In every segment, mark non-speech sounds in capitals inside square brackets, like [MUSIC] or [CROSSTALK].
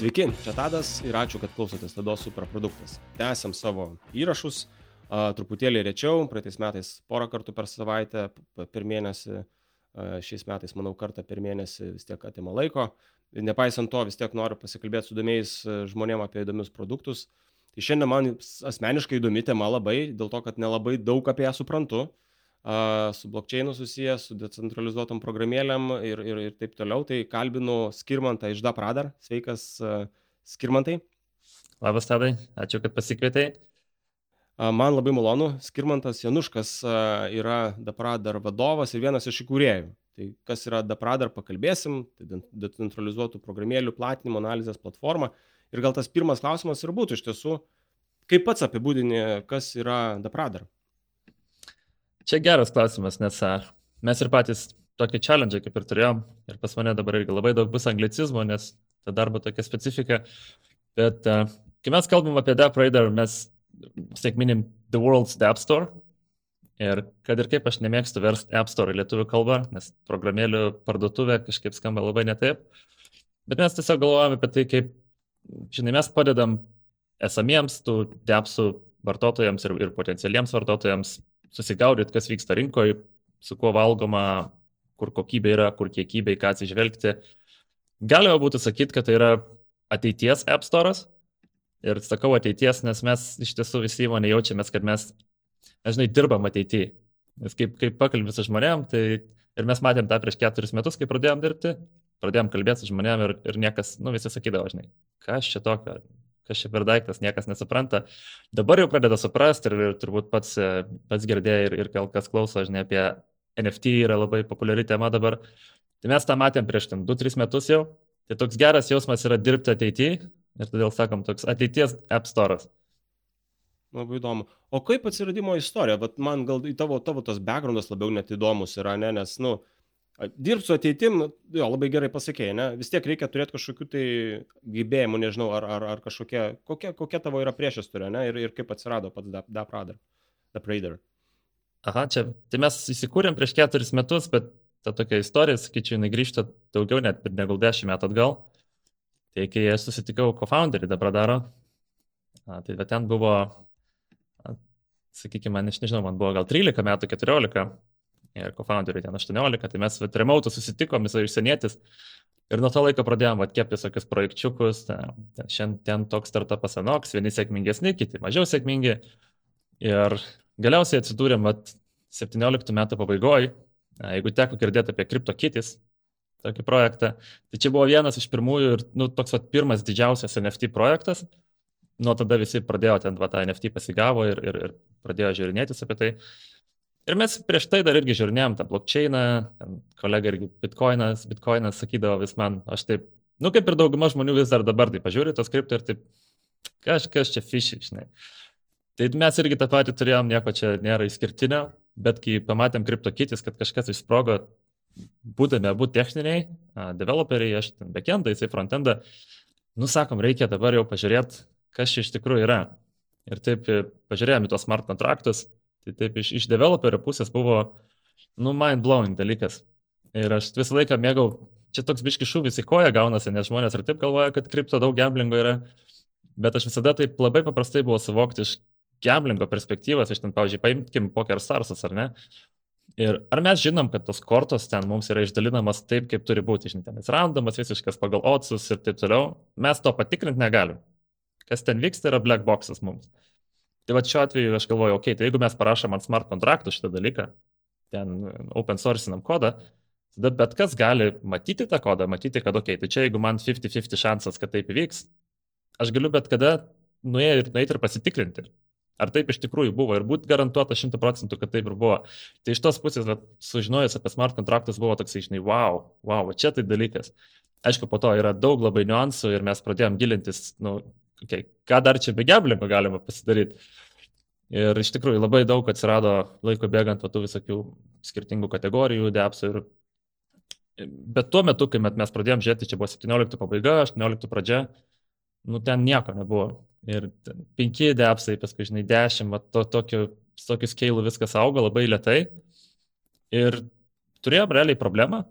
Sveiki, čia Tadas ir ačiū, kad klausotės Tados superproduktas. Tęsiam savo įrašus, a, truputėlį rečiau, praeitais metais porą kartų per savaitę, per mėnesį, a, šiais metais, manau, kartą per mėnesį vis tiek atima laiko. Nepaisant to, vis tiek noriu pasikalbėti su įdomiais žmonėmis apie įdomius produktus. Tai šiandien man asmeniškai įdomi tema labai, dėl to, kad nelabai daug apie ją suprantu su blokčiainu susijęs, su decentralizuotom programėlėm ir, ir, ir taip toliau. Tai kalbinu Skirmantą iš DAPRADAR. Sveikas, Skirmantai. Labas, Tadai, ačiū, kad pasikvietei. Man labai malonu, Skirmantas Januškas yra DAPRADAR vadovas ir vienas iš įkūrėjų. Tai kas yra DAPRADAR, pakalbėsim, tai decentralizuotų programėlių platinimo analizės platforma. Ir gal tas pirmas klausimas ir būtų iš tiesų, kaip pats apibūdini, kas yra DAPRADAR? Čia geras klausimas, nes mes ir patys tokį challenge kaip ir turėjom ir pas mane dabar irgi labai daug bus anglicizmo, nes ta darbo tokia specifika. Bet kai mes kalbam apie Dap Raider, mes vis tiek minim The World's App Store. Ir kad ir kaip aš nemėgstu versti App Store į lietuvių kalbą, nes programėlių parduotuvė kažkaip skamba labai netaip. Bet mes tiesiog galvojame apie tai, kaip, žinai, mes padedam esamiems tų depsų vartotojams ir, ir potencialiems vartotojams susigaudyti, kas vyksta rinkoje, su kuo valgoma, kur kokybė yra, kur kiekybė, ką atsižvelgti. Galima būtų sakyti, kad tai yra ateities App Store'as. Ir sakau ateities, nes mes iš tiesų visi įmonė jaučiamės, kad mes, nežinai, dirbam ateityje. Nes kaip, kaip pakalbės su žmonėm, tai ir mes matėm tą prieš keturis metus, kai pradėjom dirbti, pradėjom kalbėti su žmonėm ir, ir niekas, nu visi sakydavo, žinai, kas čia tokio, kas čia per daiktas, niekas nesupranta. Dabar jau pradeda suprasti ir, ir turbūt pats, pats girdėjai ir, ir kas klauso, žinai, apie NFT yra labai populiari tema dabar. Tai mes tą matėm prieš 2-3 metus jau. Tai toks geras jausmas yra dirbti ateityje ir todėl sakom, toks ateities App Store'as. Labai įdomu. O kaip atsiradimo istorija? Vat man gal į tavo, tavo tas backgroundas labiau net įdomus yra, ne? nes, nu, Dirbti su ateitim, nu, jo, labai gerai pasakėjai, ne? Vis tiek reikia turėti kažkokių tai gebėjimų, nežinau, ar, ar, ar kažkokia, kokia, kokia tavo yra priešistorė, ne? Ir, ir kaip atsirado pats DAP Raider. Aha, čia, tai mes įsikūrėm prieš keturis metus, bet ta tokia istorija, sakyčiau, jinai grįžta daugiau net negu dešimt metų atgal. Tai kai aš susitikau co-founderį Dabradaro, tai ten buvo, sakykime, man, aš nežinau, man buvo gal 13 metų, 14 ir co-founderiui ten 18, tai mes remote susitikom, jisai išsienietis. Ir nuo to laiko pradėjom atkepti visokius projekčiukus, šiandien toks startupas anoks, vieni sėkmingesni, kiti mažiau sėkmingi. Ir galiausiai atsidūrėm at 17 metų pabaigoje, jeigu teko girdėti apie CryptoKitties, tokį projektą, tai čia buvo vienas iš pirmųjų ir nu, toks vat, pirmas didžiausias NFT projektas. Nuo tada visi pradėjo ten va, tą NFT pasigavo ir, ir, ir pradėjo žiūrinėtis apie tai. Ir mes prieš tai dar irgi žiūrinėjom tą blokčeiną, kolega irgi bitkoinas, bitkoinas sakydavo vis man, aš taip, nu kaip ir dauguma žmonių vis dar dabar taip pažiūri tos kripto ir taip, kažkas čia fiši, žinai. Tai mes irgi tą patį turėjom, nieko čia nėra išskirtinio, bet kai pamatėm kripto kitis, kad kažkas išsprogo, būdami abu techniniai, developeriai, aš ten backendą, jisai frontendą, nusakom, reikia dabar jau pažiūrėti, kas čia iš tikrųjų yra. Ir taip pažiūrėjome į tuos smart kontraktus, Tai taip iš, iš developerio pusės buvo, nu, mind blowing dalykas. Ir aš visą laiką mėgau, čia toks biški šūvis į koją gaunasi, nes žmonės ir taip galvoja, kad kripto daug gamblingo yra. Bet aš visada taip labai paprastai buvo suvokti iš gamblingo perspektyvos, iš ten, pavyzdžiui, paimkim Poker Starsas, ar ne? Ir ar mes žinom, kad tos kortos ten mums yra išdalinamas taip, kaip turi būti, žinai, ten jis randomas visiškas pagal otsus ir taip toliau, mes to patikrinti negalim. Kas ten vyksta yra black boxas mums. Tai va šiuo atveju aš galvoju, okei, okay, tai jeigu mes parašom ant smart kontraktų šitą dalyką, ten open sourcinam kodą, tada bet kas gali matyti tą kodą, matyti, kad, okei, okay, tai čia jeigu man 50-50 šansas, kad taip įvyks, aš galiu bet kada nuėti ir, nuėti ir pasitikrinti. Ar taip iš tikrųjų buvo ir būti garantuota 100 procentų, kad taip ir buvo. Tai iš tos pusės, va, sužinojus apie smart kontraktus, buvo toksai, žinai, wow, wow, čia tai dalykas. Aišku, po to yra daug labai niuansų ir mes pradėjom gilintis, nu, okay, ką dar čia be geblingo galima pasidaryti. Ir iš tikrųjų labai daug atsirado laiko bėgant tų visokių skirtingų kategorijų, depsų. Ir... Bet tuo metu, kai mes pradėjome žiūrėti, čia buvo 17 pabaiga, 18 pradžia, nu ten nieko nebuvo. Ir 5 depsai, paskui, žinai, 10, va, to, tokiu, tokiu skailu viskas auga labai lietai. Ir turėjom realiai problemą,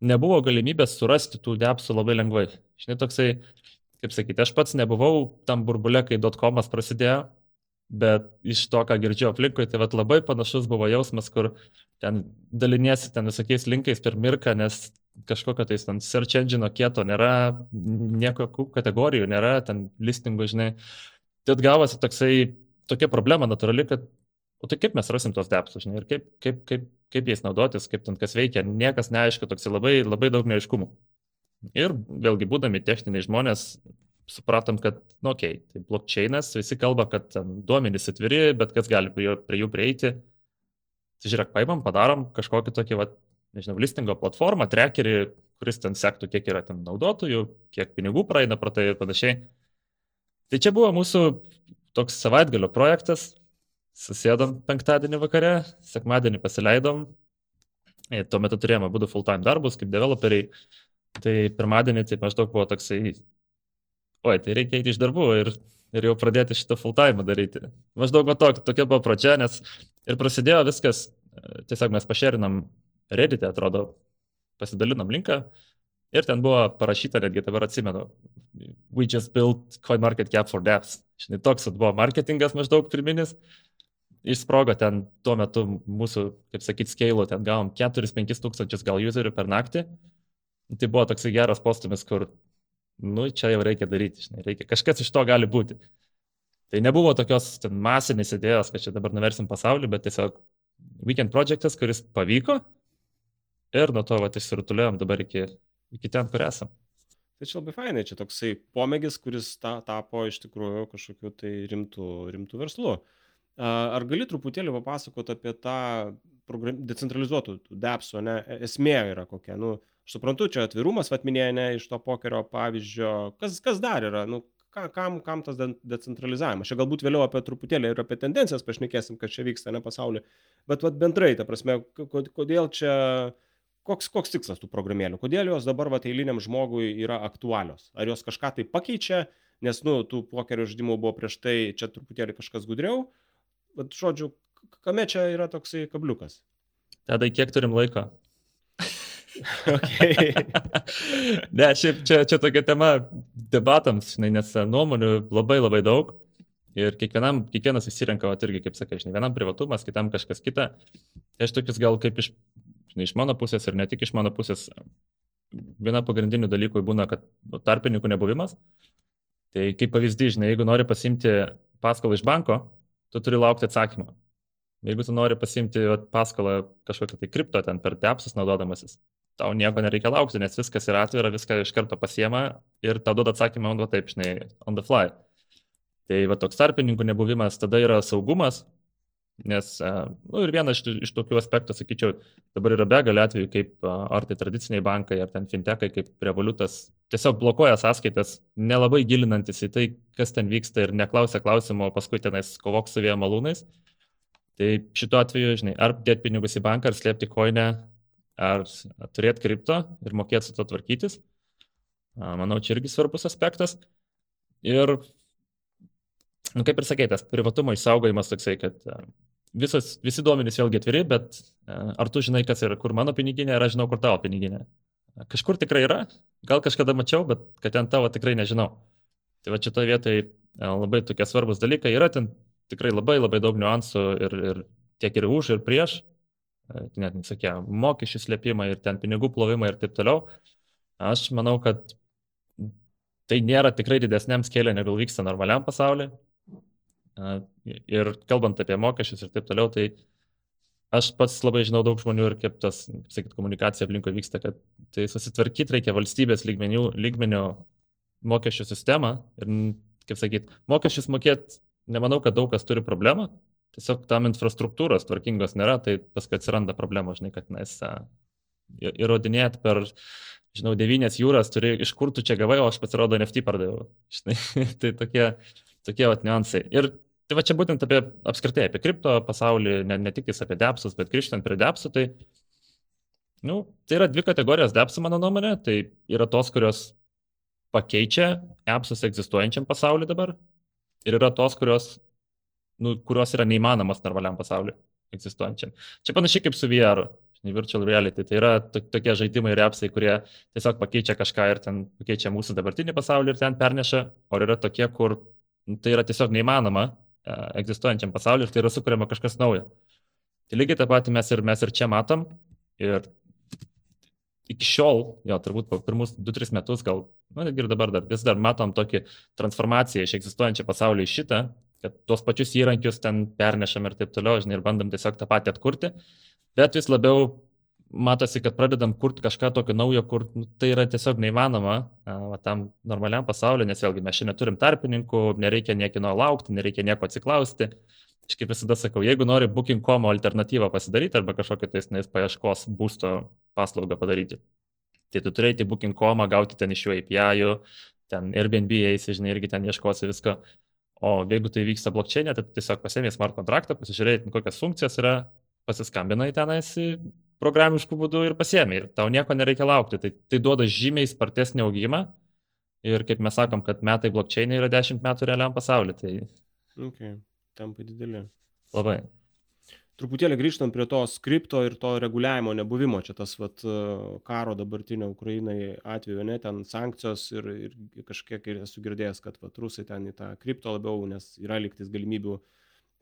nebuvo galimybės surasti tų depsų labai lengvai. Žinai, toksai kaip sakyti, aš pats nebuvau tam burbulė, kai dotcomas prasidėjo, bet iš to, ką girdžiu aplinkui, tai vat, labai panašus buvo jausmas, kur ten daliniesi ten visokiais linkais per mirką, nes kažkokio tai ten search engine kieto nėra, nieko kategorijų nėra, ten listingų, žinai. Tai gavosi toksai, tokia problema natūrali, kad o tai kaip mes rasim tos depsus, žinai, ir kaip, kaip, kaip, kaip jais naudotis, kaip ten kas veikia, niekas neaišku, toksai labai, labai daug neaiškumų. Ir vėlgi, būdami techniniai žmonės, supratom, kad, nu, okei, okay, tai blockchainas, visi kalba, kad duomenys atviri, bet kas gali prie, prie jų prieiti. Tai žiūrėk, paimam, padarom kažkokį tokį, va, nežinau, listingo platformą, trackerį, kuris ten sektų, kiek yra ten naudotojų, kiek pinigų praeina pro tai ir panašiai. Tai čia buvo mūsų toks savaitgalio projektas. Susėdom penktadienį vakare, sekmadienį pasileidom. Ir tuo metu turėjome būdų full-time darbus kaip developeriai. Tai pirmadienį tai maždaug buvo toksai, oi, tai reikia eiti iš darbų ir, ir jau pradėti šitą full-time daryti. Maždaug va tok, tokia buvo pradžia, nes ir prasidėjo viskas, tiesiog mes pašerinam Reddit'e, atrodo, pasidalinom linką ir ten buvo parašyta, netgi dabar atsimenu, we just built CoinMarketCap for devs. Žinai, toks buvo marketingas maždaug pirminis. Išsprogo ten tuo metu mūsų, kaip sakyt, scale, ten gavom 4-5 tūkstančius gal userių per naktį. Tai buvo toksai geras postumis, kur, nu, čia jau reikia daryti, žinai, reikia, kažkas iš to gali būti. Tai nebuvo tokios masinės idėjos, kad čia dabar nuversim pasaulį, bet tiesiog weekend projektas, kuris pavyko, Ir nuo to vat išsirutuliuojam dabar iki, iki ten, kur esam. Tai čia labai fainai, čia toksai pomėgis, kuris ta, tapo iš tikrųjų kažkokiu tai rimtų, rimtų verslu. Ar gali truputėlį papasakoti apie tą program, decentralizuotų depsų, ne, e, esmė yra kokia? Nu, aš suprantu, čia atvirumas, atminėja, ne, iš to pokerio pavyzdžio. Kas, kas dar yra? Nu, kam, kam tas de decentralizavimas? Čia galbūt vėliau apie truputėlį ir apie tendencijas pašnekėsim, kas čia vyksta, ne pasaulyje. Bet vat, bendrai, ta prasme, kodėl čia koks, koks tikslas tų programėlių, kodėl jos dabar va, eiliniam žmogui yra aktualios. Ar jos kažką tai pakeičia, nes, nu, tų pokerio žaidimų buvo prieš tai, čia truputėlį kažkas gudriau. Bet, žodžiu, kame čia yra toksai kabliukas? Tada kiek turim laiko? Ne, šiaip čia, čia tokia tema debatams, žinai, nes nuomonių labai labai daug. Ir kiekvienam, kiekvienas įsirenka, va, irgi, kaip sakai, žinai, vienam privatumas, kitam kažkas kita. Tai aš tokius gal kaip iš žinai, iš mano pusės ir ne tik iš mano pusės, viena pagrindinių dalykų būna, kad nu, tarpininkų nebuvimas. Tai kaip pavyzdys, žinai, jeigu nori pasimti paskolą iš banko, tu turi laukti atsakymą. Jeigu tu nori pasimti paskolą kažkokią tai kripto ten per depsus naudodamasis, tau nieko nereikia laukti, nes viskas yra atvira, viską iš karto pasiema ir tau duoda atsakymą, va, taip, žinai, on the fly. Tai va toks tarpininkų nebuvimas tada yra saugumas, Nes, e, nu, ir vienas iš, iš tokių aspektų, sakyčiau, dabar yra begalė atvejų, kaip ar tai tradiciniai bankai, ar ten fintechai, kaip revoliutas tiesiog blokuoja sąskaitas, nelabai gilinantis į tai, kas ten vyksta ir neklausia klausimo, paskui tenais kovok su vėjo malūnais. Tai šituo atveju, žinai, ar dėti pinigus į banką, ar slėpti koinę, ar turėti kripto ir mokėti su to tvarkytis. Manau, čia irgi svarbus aspektas. Ir nu, kaip ir sakė, tas privatumo išsaugojimas toksai, kad visos, visi duomenys vėlgi atviri, bet ar tu žinai, kas yra, kur mano piniginė, ar aš žinau, kur tavo piniginė. Kažkur tikrai yra, gal kažkada mačiau, bet kad ten tavo tikrai nežinau. Tai va šitoje vietoje labai tokie svarbus dalykai. Yra ten tikrai labai labai daug niuansų ir, ir tiek ir už, ir prieš. E, net nesakė, mokesčių slėpimai ir ten pinigų plovimai ir taip toliau. Aš manau, kad tai nėra tikrai didesniam skėlė, negu vyksta normaliam pasauliu. Ir kalbant apie mokesčius ir taip toliau, tai aš pats labai žinau daug žmonių ir kaip tas, kaip sakyt, komunikacija aplinkoje vyksta, kad tai susitvarkyti reikia valstybės lygmenių, lygmenio mokesčių sistemą ir, kaip sakyt, mokesčius mokėti, nemanau, kad daug kas turi problemą, tiesiog tam infrastruktūros tvarkingos nėra, tai paskui atsiranda problema, žinai, kad mes įrodinėt per, žinau, devynės jūras, turi, iš kur tu čia gavai, o aš pasirodo NFT pardaviau. Žinai, [LAUGHS] tai tokie, tokie vat niuansai. Ir tai va čia būtent apie apskritai apie kripto pasaulį, ne, ne tik apie depsus, bet grįžtant prie depsų, tai, nu, tai yra dvi kategorijos depsų, mano nuomonė. Tai yra tos, kurios pakeičia appsus egzistuojančiam pasauliu dabar. Ir yra tos, kurios, nu, kurios yra neįmanomas normaliam pasauliu egzistuojančiam. Čia panašiai kaip su VR. virtual reality. Tai yra tokie žaidimai ir apsai, kurie tiesiog pakeičia kažką ir ten pakeičia mūsų dabartinį pasaulį ir ten perneša, o yra tokie, kur nu, tai yra tiesiog neįmanoma e, egzistuojančiam pasauliu ir tai yra sukuriama kažkas naujo. Tai lygiai tą patį mes ir, mes ir čia matom. Ir iki šiol, jo, turbūt po pirmus 2-3 metus, gal, nu, ir dabar dar vis dar matom tokį transformaciją iš egzistuojančio pasaulio į šitą, kad tuos pačius įrankius ten pernešam ir taip toliau, žinai, ir bandom tiesiog tą patį atkurti, bet vis labiau matosi, kad pradedam kurti kažką tokio naujo, kur nu, tai yra tiesiog neįmanoma va, tam normaliam pasauliu, nes vėlgi mes šiandien turim tarpininkų, nereikia niekino laukti, nereikia nieko atsiklausti. Aš kaip visada sakau, jeigu nori Booking.com alternatyvą pasidaryti arba kažkokią tais paieškos būsto paslaugą padaryti, tai tu turėjai Booking.com, gauti ten iš jų API, ten Airbnb eisi, žinai, irgi ten ieškosi visko. O jeigu tai vyksta blokčiai, tai tiesiog pasėmė smart kontraktą, pasižiūrėjai, kokias funkcijas yra, pasiskambinai tenais programiškų būdų ir pasiemi. Ir tau nieko nereikia laukti. Tai, tai duoda žymiai spartesnį augimą. Ir kaip mes sakom, kad metai blokčiai yra 10 metų realiam pasauliu. Tai... Okay. Tampa didelė. Labai. Truputėlį grįžtant prie to skripto ir to reguliavimo nebuvimo, čia tas vat, karo dabartinio Ukrainai atveju, ne, ten sankcijos ir, ir kažkiek ir esu girdėjęs, kad vat, rusai ten į tą kripto labiau, nes yra liktis galimybių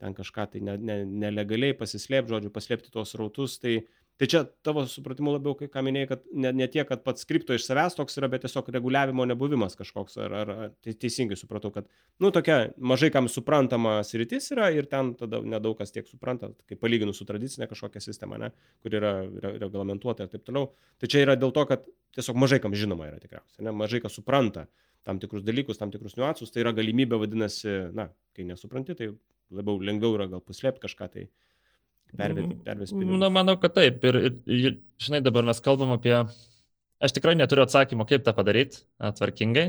ten kažką tai ne, ne, nelegaliai pasislėpti, žodžiu, paslėpti tuos rautus, tai Tai čia tavo supratimu labiau, ką minėjai, kad ne, ne tiek, kad pats skripto iš savęs toks yra, bet tiesiog reguliavimo nebuvimas kažkoks. Ar, ar, tai teisingai supratau, kad, nu, tokia mažai kam suprantama sritis yra ir ten tada nedaug kas tiek supranta, kai palyginus su tradicinė kažkokia sistema, ne, kur yra re, reglamentuota ir taip toliau. Tai čia yra dėl to, kad tiesiog mažai kam žinoma yra tikriausiai, ne, mažai kas supranta tam tikrus dalykus, tam tikrus niuansus, tai yra galimybė, vadinasi, na, kai nesupranti, tai labiau lengviau yra gal puslėpti kažką tai pervesti pinigus? Na, manau, kad taip. Ir, ir, ir, žinai, dabar mes kalbam apie... Aš tikrai neturiu atsakymo, kaip tą padaryti tvarkingai.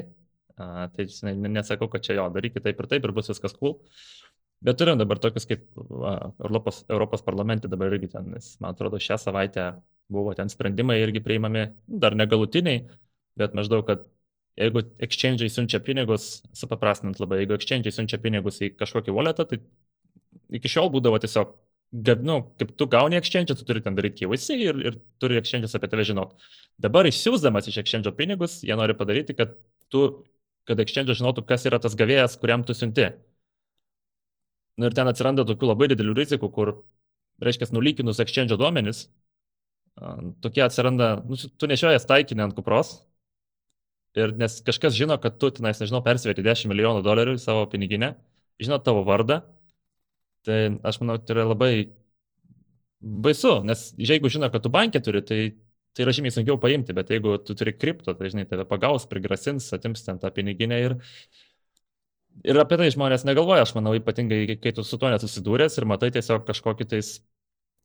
A, tai, žinai, nesakau, kad čia jo, darykit taip ir taip ir bus viskas cool. Bet turim dabar tokius kaip a, Europos, Europos parlamente dabar irgi ten, man atrodo, šią savaitę buvo ten sprendimai irgi priimami, dar negalutiniai, bet maždaug, kad jeigu exchange'ai siunčia pinigus, supaprastinant labai, jeigu exchange'ai siunčia pinigus į kažkokį walletą, tai iki šiol būdavo tiesiog nu, kaip tu gauni exchange, tu turi ten daryti KYC ir, ir turi exchange'as apie tave žinot. Dabar išsiūsdamas iš exchange pinigus, jie nori padaryti, kad tu, kad exchange žinotų, kas yra tas gavėjas, kuriam tu siunti. Nu, ir ten atsiranda tokių labai didelių rizikų, kur, reiškia, nulykinus exchange duomenis, tokie atsiranda, nu, tu nešiojas taikinį ant kupros. Ir nes kažkas žino, kad tu tenais, nežinau, persivėti 10 milijonų dolerių į savo piniginę, žino tavo vardą, Tai aš manau, tai yra labai baisu, nes jeigu žino, kad tu bankė turi, tai, tai yra žymiai sunkiau paimti, bet jeigu tu turi kripto, tai žinai, tave pagaus, prigrasins, atims ten tą piniginę ir, ir apie tai žmonės negalvoja, aš manau, ypatingai, kai tu su tuo nesusidūręs ir matai tiesiog kažkokį tais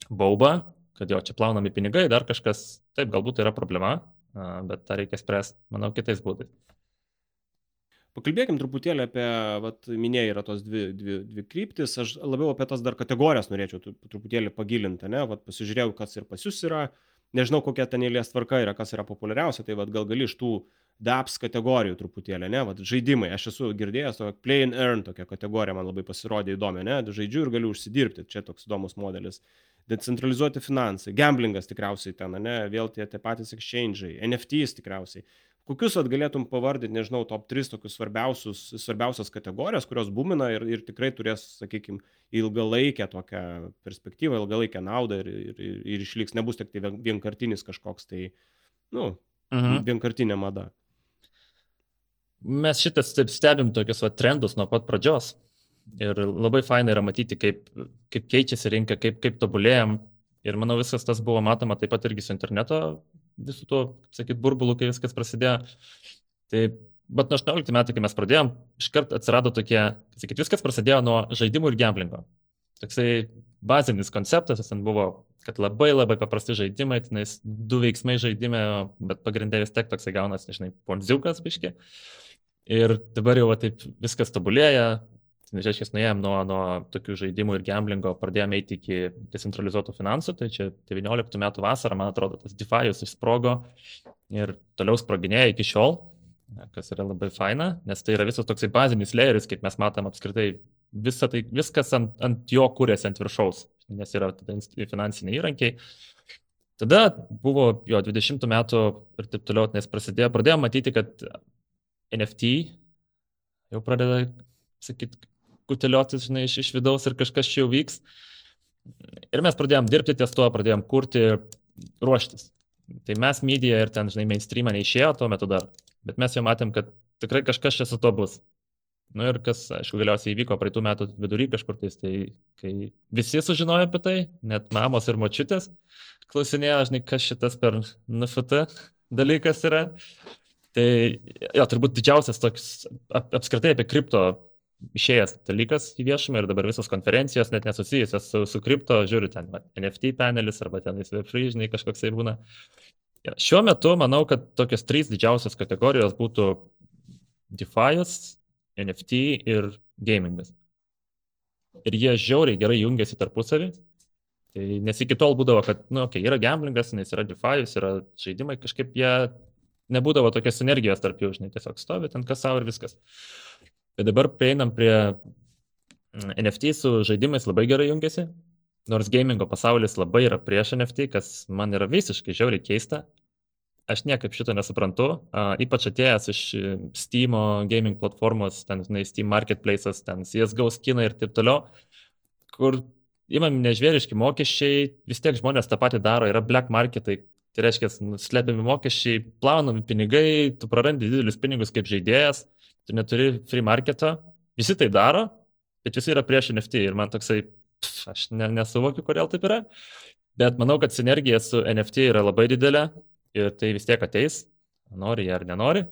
baubą, kad jo čia plaunami pinigai, dar kažkas, taip, galbūt tai yra problema, bet tą reikia spręsti, manau, kitais būdais. Pakalbėkim truputėlį apie, vat, minėjai, yra tos dvi, dvi, dvi kryptis, aš labiau apie tas dar kategorijas norėčiau truputėlį pagilinti, ne, vat, pasižiūrėjau, kas ir pas jūs yra, nežinau, kokia ten eilės tvarka yra, kas yra populiariausia, tai vat, gal gali iš tų DAPS kategorijų truputėlį, ne, vat, žaidimai, aš esu girdėjęs, to play and earn tokia kategorija man labai pasirodė įdomi, ne, žaidžiu ir galiu užsidirbti, čia toks įdomus modelis. Decentralizuoti finansai, gamblingas tikriausiai ten, ne, vėl tie, tie patys exchange'ai, NFTs tikriausiai kokius vat galėtum pavardint nežinau top tris tokius svarbiausius svarbiausias kategorijas kurios bumina ir ir tikrai turės sakykim ilgalaikę tokią perspektyvą ilgalaikę naudą ir ir ir išliks nebus tiktai vienkartinis kažkoks tai nu mhm. vienkartinė mada mes šitas taip stebim tokius va trendus nuo pat pradžios ir labai faina yra matyti, kaip, kaip keičiasi rinka, kaip, kaip tobulėjom. Ir manau, viskas tas buvo matoma taip pat irgi su interneto visų tuo, kaip sakyt, burbulų, kai viskas prasidėjo. Tai, bet nuo 18 metų, kai mes pradėjom, iškart atsirado tokie, sakyt, viskas prasidėjo nuo žaidimų ir gamblingo. Toksai bazinis konceptas, ten buvo, kad labai labai paprasti žaidimai, tenais du veiksmai žaidime, bet pagrindė vis tiek toksai gaunas, nežinai, ponziukas biški. Ir dabar jau va, taip viskas tobulėja, Reiškia, nuėjom nuo, nuo tokių žaidimų ir gamblingo, pradėjome eiti iki decentralizuotų finansų, tai čia 19 metų vasarą, man atrodo, tas DeFi'us išsprogo ir toliau sproginėja iki šiol, kas yra labai faina, nes tai yra visas toksai bazinis layeris, kaip mes matom apskritai, visa tai, viskas ant, ant jo kūrėsi ant viršaus, nes yra finansiniai įrankiai. Tada buvo jo 20 metų ir taip toliau, nes prasidėjo, pradėjome matyti, kad NFT jau pradeda, sakyt, kuteliotis, žinai, iš, iš vidaus ir kažkas čia jau vyks. Ir mes pradėjom dirbti ties tuo, pradėjom kurti, ruoštis. Tai mes media ir ten, žinai, mainstreamą neišėjo tuo metu dar, bet mes jau matėm, kad tikrai kažkas čia su to bus. Na nu ir kas, aišku, galiausiai įvyko praeitų metų vidury kažkur tais, tai kai visi sužinojo apie tai, net mamos ir močiutės klausinėjo, žinai, kas šitas per NFT dalykas yra. Tai jo, turbūt didžiausias toks ap, apskritai apie kripto išėjęs dalykas į viešumą ir dabar visos konferencijos net nesusijusios su, su kripto, žiūriu ten va, NFT panelis arba ten Web3, žinai, kažkoks tai būna. Šiuo metu manau, kad tokios trys didžiausios kategorijos būtų DeFi'as, NFT ir gamingas. Ir jie žiauriai gerai jungiasi tarpusavį. Tai nes iki tol būdavo, kad, na, nu, okay, yra gamblingas, nes yra DeFi'as, yra žaidimai, kažkaip jie nebūdavo tokios energijos tarp jų, žinai, tiesiog stovi ten kas savo ir viskas. Bet dabar prieinam prie mm, NFT su žaidimais labai gerai jungiasi, nors gamingo pasaulis labai yra prieš NFT, kas man yra visiškai žiauriai keista. Aš niekaip šito nesuprantu, uh, ypač atėjęs iš e, Steam gaming platformos, ten, žinai, Steam Marketplace'as, ten CSGO skinai ir taip toliau, kur įmami nežvėriški mokesčiai, vis tiek žmonės tą patį daro, yra black marketai, tai reiškia, slepiami mokesčiai, plaunami pinigai, tu prarandi didelius pinigus kaip žaidėjas, tu neturi free marketo, visi tai daro, bet visi yra prieš NFT ir man toksai, pff, aš ne, nesuvokiu, kodėl taip yra, bet manau, kad sinergija su NFT yra labai didelė ir tai vis tiek ateis, nori jie ar nenori,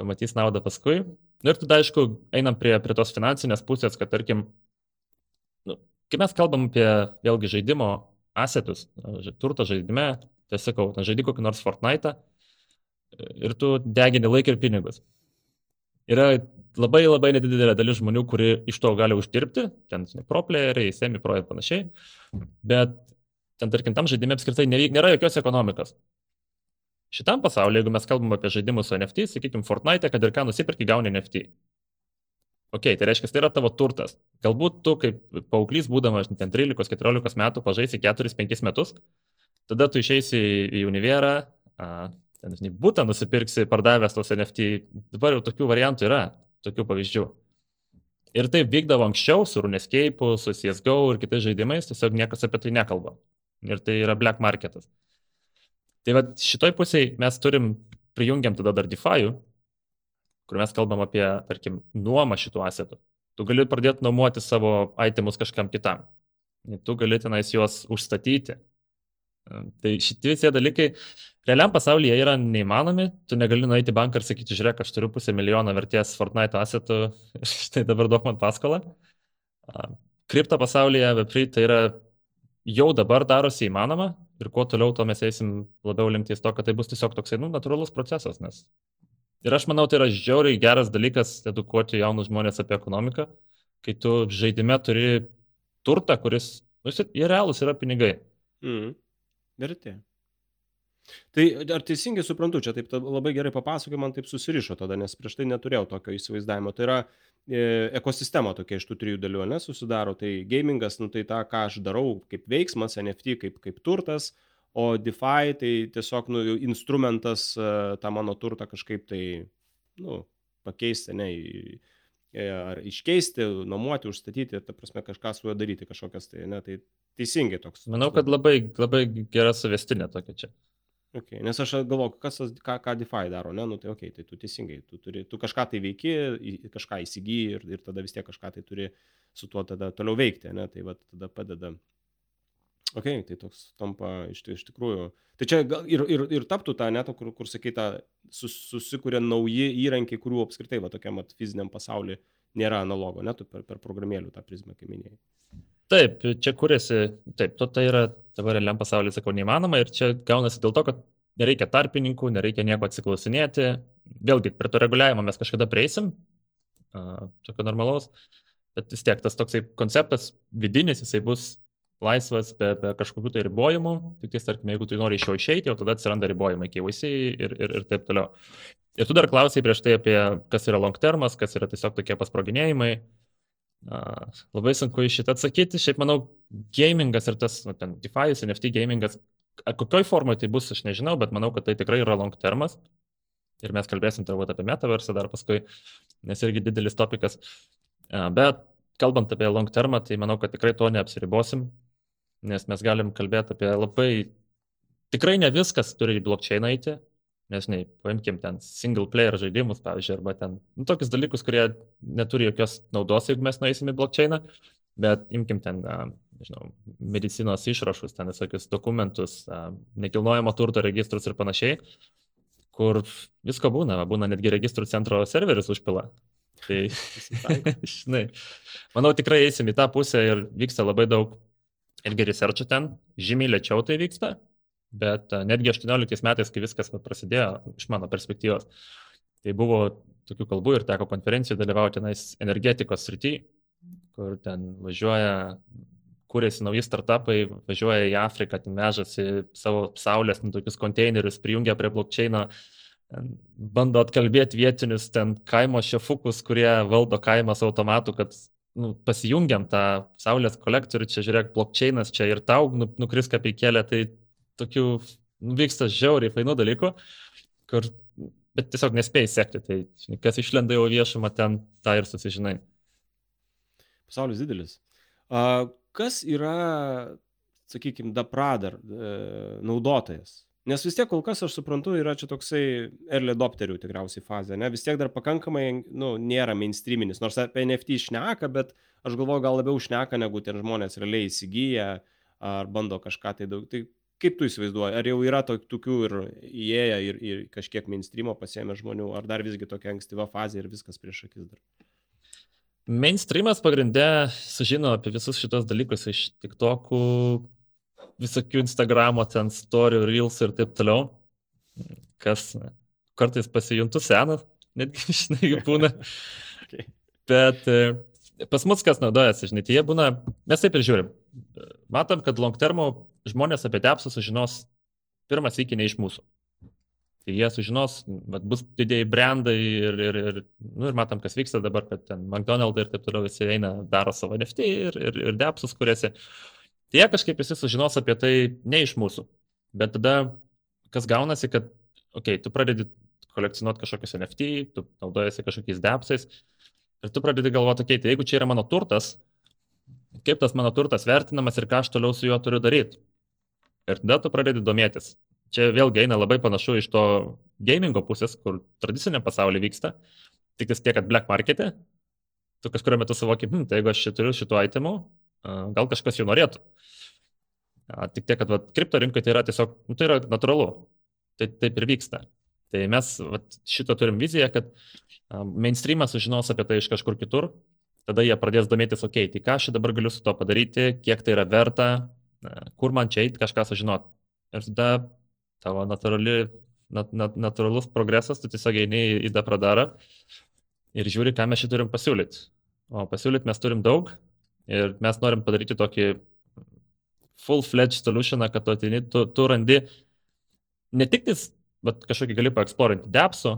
pamatys naudą paskui. Nu, ir tada, aišku, einam prie, prie tos finansinės pusės, kad, tarkim, nu, kai mes kalbam apie vėlgi žaidimo asetus, turto žaidime, tai sakau, žaidži kokį nors Fortnite ir tu degini laiką ir pinigus. Yra labai labai nedidelė dalis žmonių, kuri iš to gali uždirbti, ten pro playeriai, semi pro ir panašiai, bet ten, tarkim, tam žaidime apskritai nėra jokios ekonomikos. Šitam pasaulyje, jeigu mes kalbam apie žaidimus su NFT, sakykime, Fortnite, kad ir ką nusipirki, gauni NFT. Ok, tai reiškia, tai yra tavo turtas. Galbūt tu kaip paauglys, būdamas ten 13-14 metų, pažaisi 4-5 metus, tada tu išeisi į univerą, ten, žinai, būtą nusipirksi, pardavęs tos NFT. Dabar jau tokių variantų yra, tokių pavyzdžių. Ir taip vykdavo anksčiau su RuneScape, su CSGO ir kitais žaidimais, tiesiog niekas apie tai nekalba. Ir tai yra black marketas. Tai va šitoj pusėje mes turim, prijungiam tada dar DeFi, kur mes kalbam apie, tarkim, nuomą šitų asetų. Tu gali pradėti nuomoti savo itemus kažkam kitam. Tu gali tenais juos užstatyti. Tai šitie visi dalykai realiam pasaulyje yra neįmanomi. Tu negali nueiti į banką ir sakyti, žiūrėk, aš turiu pusę milijono vertės Fortnite asetų, [LAUGHS] štai dabar duok man paskolą. Kripto pasaulyje, Web3 tai yra jau dabar darosi įmanoma, ir kuo toliau, tuo mes eisim labiau limties to, kad tai bus tiesiog toksai, nu, natūralus procesas, nes. Ir aš manau, tai yra žiauriai geras dalykas edukuoti jaunus žmonės apie ekonomiką, kai tu žaidime turi turtą, kuris, nu, jie realūs yra pinigai. Mm. Vertė. Tai ar teisingai suprantu, čia taip labai gerai papasakoju, man taip susirišo tada, nes prieš tai neturėjau tokio įsivaizdavimo. Tai yra e, ekosistema tokia iš tų trijų dalių, nesusidaro. Tai gamingas, nu tai tą, ką aš darau kaip veiksmas, NFT kaip, kaip turtas, o DeFi tai tiesiog nu, instrumentas e, tą mano turtą kažkaip tai, nu, pakeisti, ne, e, ar iškeisti, nuomoti, užstatyti, ta prasme kažką su juo daryti, kažkokias tai, ne, tai teisingai toks. Manau, kad labai, labai gera suvestinė tokia čia. Okay. Nes aš galvoju, kas, ką, ką DeFi daro, ne, nu tai ok, tai tu teisingai, tu, turi, tu kažką tai veiki, kažką įsigyji ir, ir tada vis tiek kažką tai turi su tuo tada toliau veikti, ne, tai va tada padeda. Ok, tai toks tampa iš, iš tikrųjų. Tai čia ir, ir, ir taptų tą netą, kur, kur sakyta, sus, susikuria nauji įrankiai, kurių apskritai va tokiam at, fiziniam pasauliu nėra analogo, net per, per programėlių tą prizmę, kaip minėjai. Taip, čia kuriasi, taip, to tai yra dabar realiam pasaulyje, sakau, neįmanoma ir čia gaunasi dėl to, kad nereikia tarpininkų, nereikia nieko atsiklausinėti. Vėlgi, prie to reguliavimo mes kažkada prieisim, tokio normalaus, bet vis tiek tas toksai konceptas vidinis, jisai bus laisvas be, be kažkokių tai ribojimų, tik tais, tarkim, jeigu tu nori iš jo išeiti, jau tada atsiranda ribojimai, KYC ir, ir, ir taip toliau. Ir tu dar klausai prieš tai apie, kas yra long termas, kas yra tiesiog tokie pasproginėjimai. Uh, Labai sunku iš šitą atsakyti. Šiaip manau, gamingas ir tas, nu, ten, DeFi, NFT gamingas kokioj formoje tai bus, aš nežinau, bet manau, kad tai tikrai yra long termas. Ir mes kalbėsim turbūt apie metaversą dar paskui, nes irgi didelis topikas. Bet kalbant apie long termą, tai manau, kad tikrai to neapsiribosim, nes mes galim kalbėti apie labai, tikrai ne viskas turi į blokčeiną eiti, nes, žinai, paimkim ten single player žaidimus, pavyzdžiui, arba ten nu, tokius dalykus, kurie neturi jokios naudos, jeigu mes nueisim į blokčeiną, bet imkim ten, nežinau, medicinos išrašus, ten visokius dokumentus, nekilnojamo turto registrus ir panašiai, kur visko būna, būna netgi registrų centro serveris užpila. Tai, [LAUGHS] žinai, manau, tikrai eisim į tą pusę ir vyksta labai daug irgi researchų ten, žymiai lėčiau tai vyksta, bet netgi 18 metais, kai viskas prasidėjo, iš mano perspektyvos, tai buvo tokių kalbų ir teko konferencijų dalyvauti tenais energetikos srity, kur ten važiuoja, kūrėsi nauji startupai, važiuoja į Afriką, ten vežasi savo saulės, nu, tokius konteinerius, prijungia prie blokčeino, bando atkalbėti vietinius ten kaimo šefukus, kurie valdo kaimas automatu, kad nu, pasijungiam tą saulės kolektorių, čia žiūrėk, blokčeinas čia ir tau nu, nukris kapikėlė, tai tokių nu, vyksta žiauriai fainų dalykų, kur, bet tiesiog nespėjai sekti, tai kas išlenda jau viešumą ten, tą ir susižinai. Pasaulis didelis. A, kas yra, sakykime, Dapradar e, naudotojas? Nes vis tiek kol kas, aš suprantu, yra čia toksai early adopterių tikriausiai fazė, ne? Vis tiek dar pakankamai, nu, nėra mainstreaminis, nors apie NFT šneka, bet aš galvoju, gal labiau šneka, negu tie žmonės realiai įsigyja ar bando kažką tai daug. Tai kaip tu įsivaizduoji, ar jau yra tokių ir įėję ir, ir kažkiek mainstreamo pasiemę žmonių, ar dar visgi tokia ankstyva fazė ir viskas prieš akis dar? Mainstreamas pagrindė sužino apie visus šitos dalykus iš TikTokų, visokių Instagramo, ten story, reels ir taip toliau, kas kartais pasijuntu senas, netgi, [LAUGHS] žinai, jų būna. [LAUGHS] okay. Bet e, pas mus kas naudojasi, žinai, tai jie būna, mes taip ir žiūrim. Matom, kad long termo žmonės apie depsą sužinos pirmas iki ne iš mūsų. Tai jie sužinos, bet bus didėjai brandai ir, ir, ir, nu, ir matom, kas vyksta dabar, kad ten McDonald's ir taip toliau visi eina, daro savo NFT ir, ir, ir depsus kuriasi. Uh, Tai jie kažkaip visi sužinos apie tai ne iš mūsų. Bet tada, kas gaunasi, kad, okei, okay, tu pradedi kolekcionuoti kažkokius NFT, tu naudojasi kažkokiais depsais ir tu pradedi galvoti, okei, okay, tai jeigu čia yra mano turtas, kaip tas mano turtas vertinamas ir ką aš toliau su juo turiu daryti. Ir tada tu pradedi domėtis. Čia vėlgi eina labai panašu iš to gamingo pusės, kur tradicinė pasaulyje vyksta, tik tiek, kad black markete, tu kažkurio metu suvoki, hm, tai jeigu aš čia turiu šitų itemų, gal kažkas jų norėtų. Tik tiek, kad vat, kripto rinkai tai yra tiesiog, nu, tai yra natūralu. Tai taip ir vyksta. Tai mes vat, šito turim viziją, kad mainstreamas sužinos apie tai iš kažkur kitur, tada jie pradės domėtis, okei, okay, tai ką aš dabar galiu su to padaryti, kiek tai yra verta, kur man čia eiti kažką sužinoti. Ir tada tavo natūrali, nat, nat, natūralus progresas, tu tiesiog eini į depradarą ir žiūri, ką mes šį turim pasiūlyti. O pasiūlyti mes turim daug, Ir mes norim padaryti tokį full-fledged solutioną, kad tu atini, tu, tu randi ne tik tais, bet kažkokį gali paeksplorinti depsų,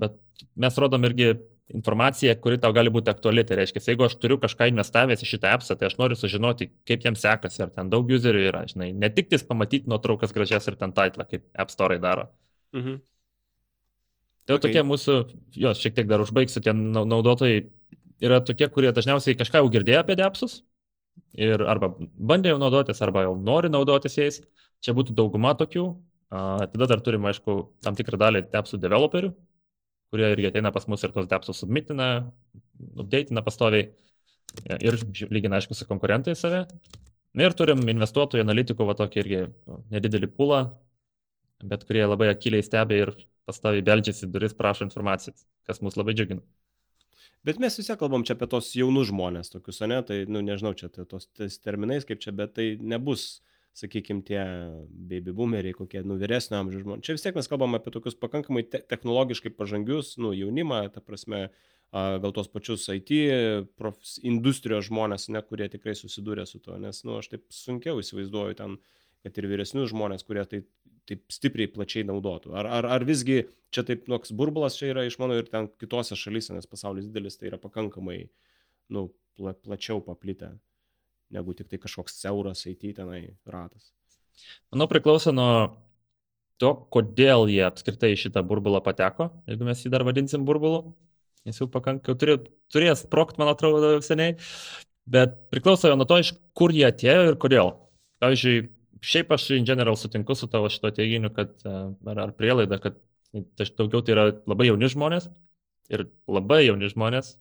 bet mes rodom irgi informaciją, kuri tau gali būti aktuali. Tai reiškia, jeigu aš turiu kažką investavęs į šitą appsą, tai aš noriu sužinoti, kaip jiems sekasi, ar ten daug userių yra, žinai, ne tik tais pamatyti nuotraukas gražias ir ten titlą, kaip App Store daro. Mhm. Tai okay. tokie mūsų, jos šiek tiek dar užbaigsiu, tie naudotojai yra tokie, kurie dažniausiai kažką jau girdėjo apie depsus ir arba bandė jau naudotis, arba jau nori naudotis jais. Čia būtų dauguma tokių. Tada dar turim, aišku, tam tikrą dalį depsų developerių, kurie irgi ateina pas mus ir tos depsus submitina, updateina pastoviai ir lygina, aišku, su konkurentais save. Ir turim investuotojų, analitikų, va tokį irgi nedidelį pulą, bet kurie labai akiliai stebi ir pastoviai beldžiasi duris, prašo informacijos, kas mus labai džiugina. Bet mes vis tiek kalbam čia apie tos jaunus žmonės tokius, ne? Tai, nu, nežinau, čia tai tos terminais kaip čia, bet tai nebus, sakykime, tie baby boomeriai, kokie, nu, vyresnio amžiaus žmonės. Čia vis tiek mes kalbam apie tokius pakankamai te technologiškai pažangius, nu, jaunimą, ta prasme, gal tos pačius IT, profs, industrijos žmonės, ne, kurie tikrai susidūrė su to, nes, nu, aš taip sunkiau įsivaizduoju ten, kad ir vyresnius žmonės, kurie tai taip stipriai plačiai naudotų? Ar, ar, ar visgi čia taip toks burbulas čia yra iš mano ir ten kitose šalyse, nes pasaulis didelis, tai yra pakankamai nu, pla, plačiau paplitę negu tik tai kažkoks siauras IT tenai ratas. Manau, priklauso nuo to, kodėl jie apskritai šitą burbulą pateko, jeigu mes jį dar vadinsim burbulu. Jis jau pakankamai turė, turės prokt, man atrodo, seniai. Bet priklauso nuo to, iš kur jie atėjo ir kodėl. Pavyzdžiui, šiaip aš in general sutinku su tavo šito teiginiu, kad ar, ar prielaida, kad daugiau tai yra labai jauni žmonės ir labai jauni žmonės,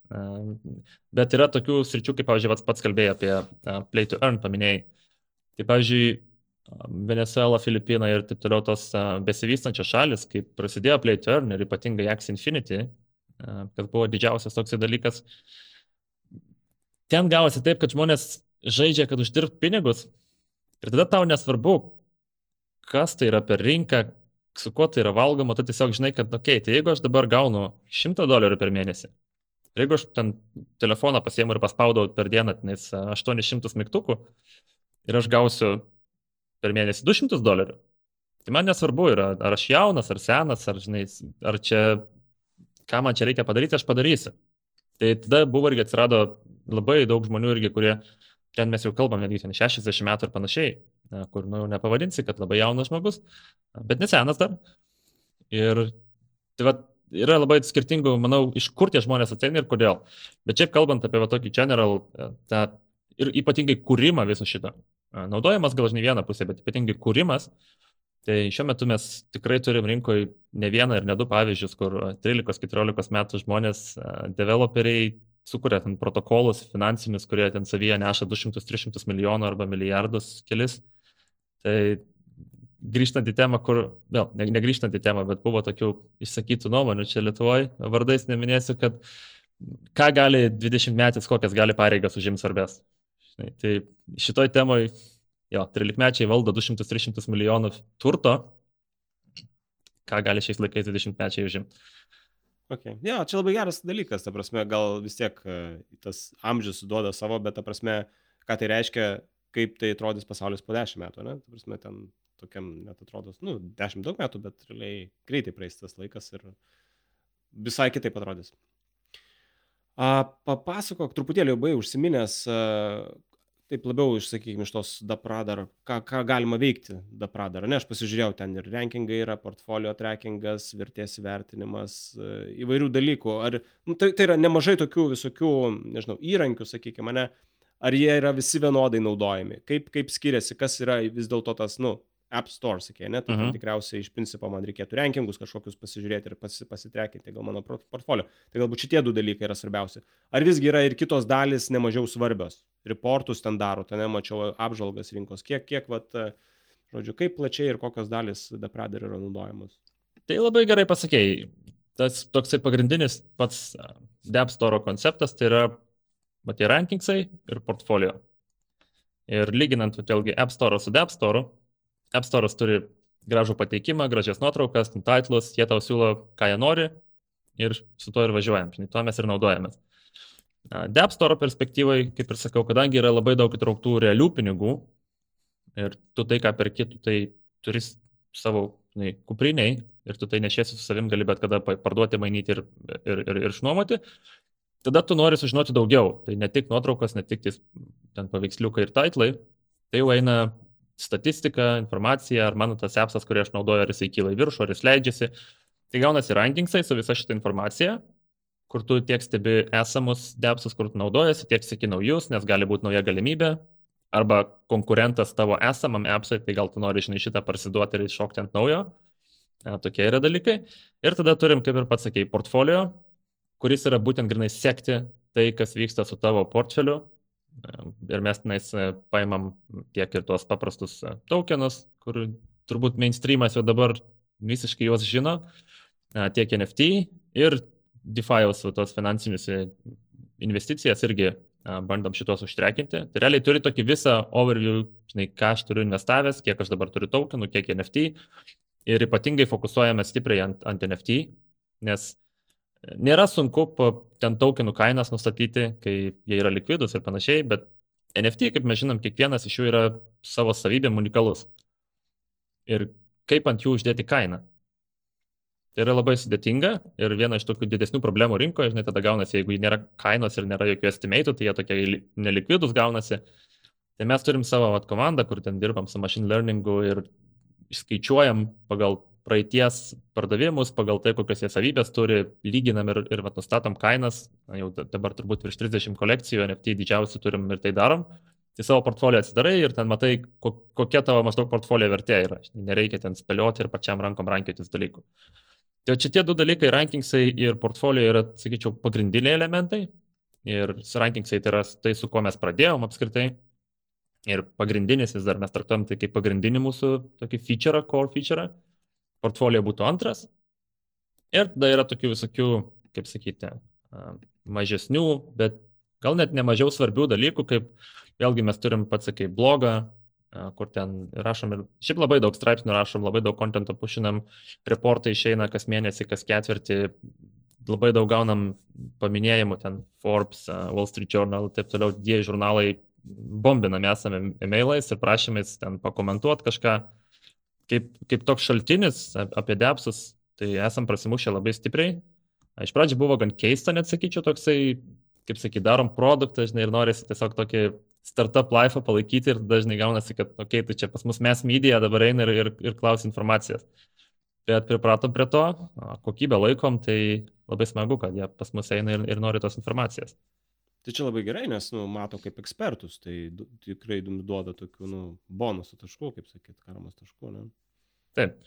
bet yra tokių sričių, kaip, pavyzdžiui, pats kalbėjai apie play to earn, paminėjai. Tai, pavyzdžiui, Venezuela, Filipinai ir taip toliau tos besivystančios šalis, kai prasidėjo play to earn ir ypatingai X Infinity, kas buvo didžiausias toks dalykas, ten gavosi taip, kad žmonės žaidžia, kad uždirbt pinigus ir tada tau nesvarbu, kas tai yra per rinką, su kuo tai yra valgoma, tu tiesiog žinai, kad, okei, okay, tai jeigu aš dabar gaunu 100 dolerių per mėnesį, ir jeigu aš ten telefoną pasiemu ir paspaudau per dieną, nes 800 mygtukų, ir aš gausiu per mėnesį 200 dolerių, tai man nesvarbu yra, ar aš jaunas, ar senas, ar, žinai, ar čia, ką man čia reikia padaryti, aš padarysiu. Tai tada buvo irgi atsirado labai daug žmonių irgi, kurie, ten mes jau kalbam, netgi 60 metų ir panašiai, kur, nu, nepavadinsi, kad labai jaunas žmogus, bet nesenas dar. Ir tai va, yra labai skirtingų, manau, iš kur tie žmonės ateina ir kodėl. Bet šiaip kalbant apie va, tokį general, tą ir ypatingai kūrimą viso šito. Naudojimas gal žinai vieną pusę, bet ypatingai kūrimas. Tai šiuo metu mes tikrai turim rinkoje ne vieną ir ne du pavyzdžius, kur 13-14 metų žmonės, developeriai sukuria ten protokolus finansinius, kurie ten savyje neša 200-300 milijonų arba milijardus kelis. Tai grįžtant į temą, kur, vėl, ne, negrįžtant į temą, bet buvo tokių išsakytų nuomonių čia Lietuvoje, vardais neminėsiu, kad ką gali 20 metais, kokias gali pareigas užims svarbės. Tai šitoj temoj, jo, 13 mečiai valdo 200-300 milijonų turto, ką gali šiais laikais 20 mečiai užimti. Okay. Jo, čia labai geras dalykas, ta prasme, gal vis tiek e, tas amžius duoda savo, bet ta prasme, ką tai reiškia, kaip tai atrodys pasaulis po dešimt metų, ne? Ta prasme, ten tokiam net atrodo, nu, dešimt daug metų, bet realiai greitai praeis tas laikas ir visai kitaip atrodys. A, papasakok, truputėlį jau buvai užsiminęs, a, taip labiau, sakykime, iš tos Dapradar, ką, ką galima veikti Dapradar. Ne, aš pasižiūrėjau, ten ir rankingai yra, portfolio trackingas, vertės vertinimas, įvairių dalykų. Ar, nu, tai, tai yra nemažai tokių visokių, nežinau, įrankių, sakykime, ne, ar jie yra visi vienodai naudojami, kaip, kaip skiriasi, kas yra vis dėlto tas, nu, App Store, sakė, ne, tai uh mhm. -huh. tikriausiai iš principo man reikėtų rankingus kažkokius pasižiūrėti ir pasi, pasitrekinti gal mano portfolio. Tai galbūt šitie du dalykai yra svarbiausi. Ar visgi yra ir kitos dalis nemažiau svarbios? Reportus ten daro, ten nemačiau apžvalgas rinkos, kiek, kiek, vat, žodžiu, kaip plačiai ir kokios dalis Deprader yra naudojamos. Tai labai gerai pasakėjai. Tas toksai pagrindinis pats App Store konceptas tai yra matai rankingsai ir portfolio. Ir lyginant, vėlgi, App Store su App Store, App Store turi gražų pateikimą, gražias nuotraukas, titlus, jie tau siūlo, ką jie nori ir su tuo ir važiuojam, žinai, tuo mes ir naudojamės. App Store perspektyvai, kaip ir sakau, kadangi yra labai daug įtrauktų realių pinigų ir tu tai, ką perki, tu tai turi savo žinai, kupriniai ir tu tai nešiesi su savim, gali bet kada parduoti, mainyti ir, ir, ir, ir išnuomoti, tada tu nori sužinoti daugiau. Tai ne tik nuotraukos, ne tik ten paveiksliukai ir titlai, tai jau eina statistika, informacija, ar mano tas appsas, kurį aš naudoju, ar jisai kyla į viršų, ar jis leidžiasi. Tai gaunasi rankingsai su visa šita informacija, kur tu tiek stebi esamus depsus, kur tu naudojasi, tiek sėki naujus, nes gali būti nauja galimybė, arba konkurentas tavo esamam appsui, tai gal tu nori, žinai, šitą parsiduoti ir iššokti ant naujo. E, tokie yra dalykai. Ir tada turim, kaip ir pats sakėjai, portfolio, kuris yra būtent grinai sekti tai, kas vyksta su tavo portfeliu. Ir mes tenais e, paimam tiek ir tuos paprastus e, tokenus, kur turbūt mainstreamas jau dabar visiškai juos žino, e, tiek NFT ir DeFi'aus tos finansinius investicijas irgi bandom šitos užtrekinti. Tai realiai turi tokį visą overview, žinai, ką aš turiu investavęs, kiek aš dabar turiu tokenų, kiek NFT. Ir ypatingai fokusuojame stipriai ant, ant NFT, nes Nėra sunku ten tokenų kainas nustatyti, kai jie yra likvidus ir panašiai, bet NFT, kaip mes žinom, kiekvienas iš jų yra savo savybėm unikalus. Ir kaip ant jų uždėti kainą. Tai yra labai sudėtinga ir viena iš tokių didesnių problemų rinkoje, žinai, tada gaunasi, jeigu nėra kainos ir nėra jokių estimatų, tai jie tokie nelikvidus gaunasi. Tai mes turim savo vat, komandą, kur ten dirbam su machine learningu ir išskaičiuojam pagal praeities pardavimus, pagal tai, kokias jie savybės turi, lyginam ir, ir vat, nustatom kainas, Na, jau dabar turbūt virš 30 kolekcijų, NFT didžiausių turim ir tai darom. Tai savo portfolio atsidarai ir ten matai, kokia tavo maždaug portfolio vertė yra. Nereikia ten spėlioti ir pačiam rankom rankiotis dalykų. Tai čia tie du dalykai, rankingsai ir portfolio yra, sakyčiau, pagrindiniai elementai. Ir rankingsai tai yra tai, su kuo mes pradėjom apskritai. Ir pagrindinis vis dar mes traktuojam tai kaip pagrindinį mūsų tokį feature, core feature. Portfolio būtų antras. Ir tada yra tokių visokių, kaip sakyti, mažesnių, bet gal net nemažiau svarbių dalykų, kaip vėlgi mes turim pats, sakai, blogą, kur ten rašom ir šiaip labai daug straipsnių rašom, labai daug kontento pušinam, reportai išeina kas mėnesį, kas ketvirtį, labai daug gaunam paminėjimų, ten Forbes, Wall Street Journal taip toliau, die žurnalai bombinami esame e-mailais ir prašymais ten pakomentuoti kažką. Kaip, kaip toks šaltinis apie depsus, tai esam prasimušę labai stipriai. Iš pradžių buvo gan keista, net sakyčiau, toksai, kaip sakyt, darom produktą, žinai, ir norisi tiesiog tokį startup life palaikyti ir dažnai gaunasi, kad, okei, okay, tai čia pas mus mes media dabar eina ir, ir, ir klausia informacijos. Bet pripratom prie to, kokybę laikom, tai labai smagu, kad jie pas mus eina ir, ir nori tos informacijos. Tai čia labai gerai, nes nu, mato kaip ekspertus, tai tikrai duoda tokių nu, bonusų taškų, kaip sakyt, karmas taškų. Ne? Taip,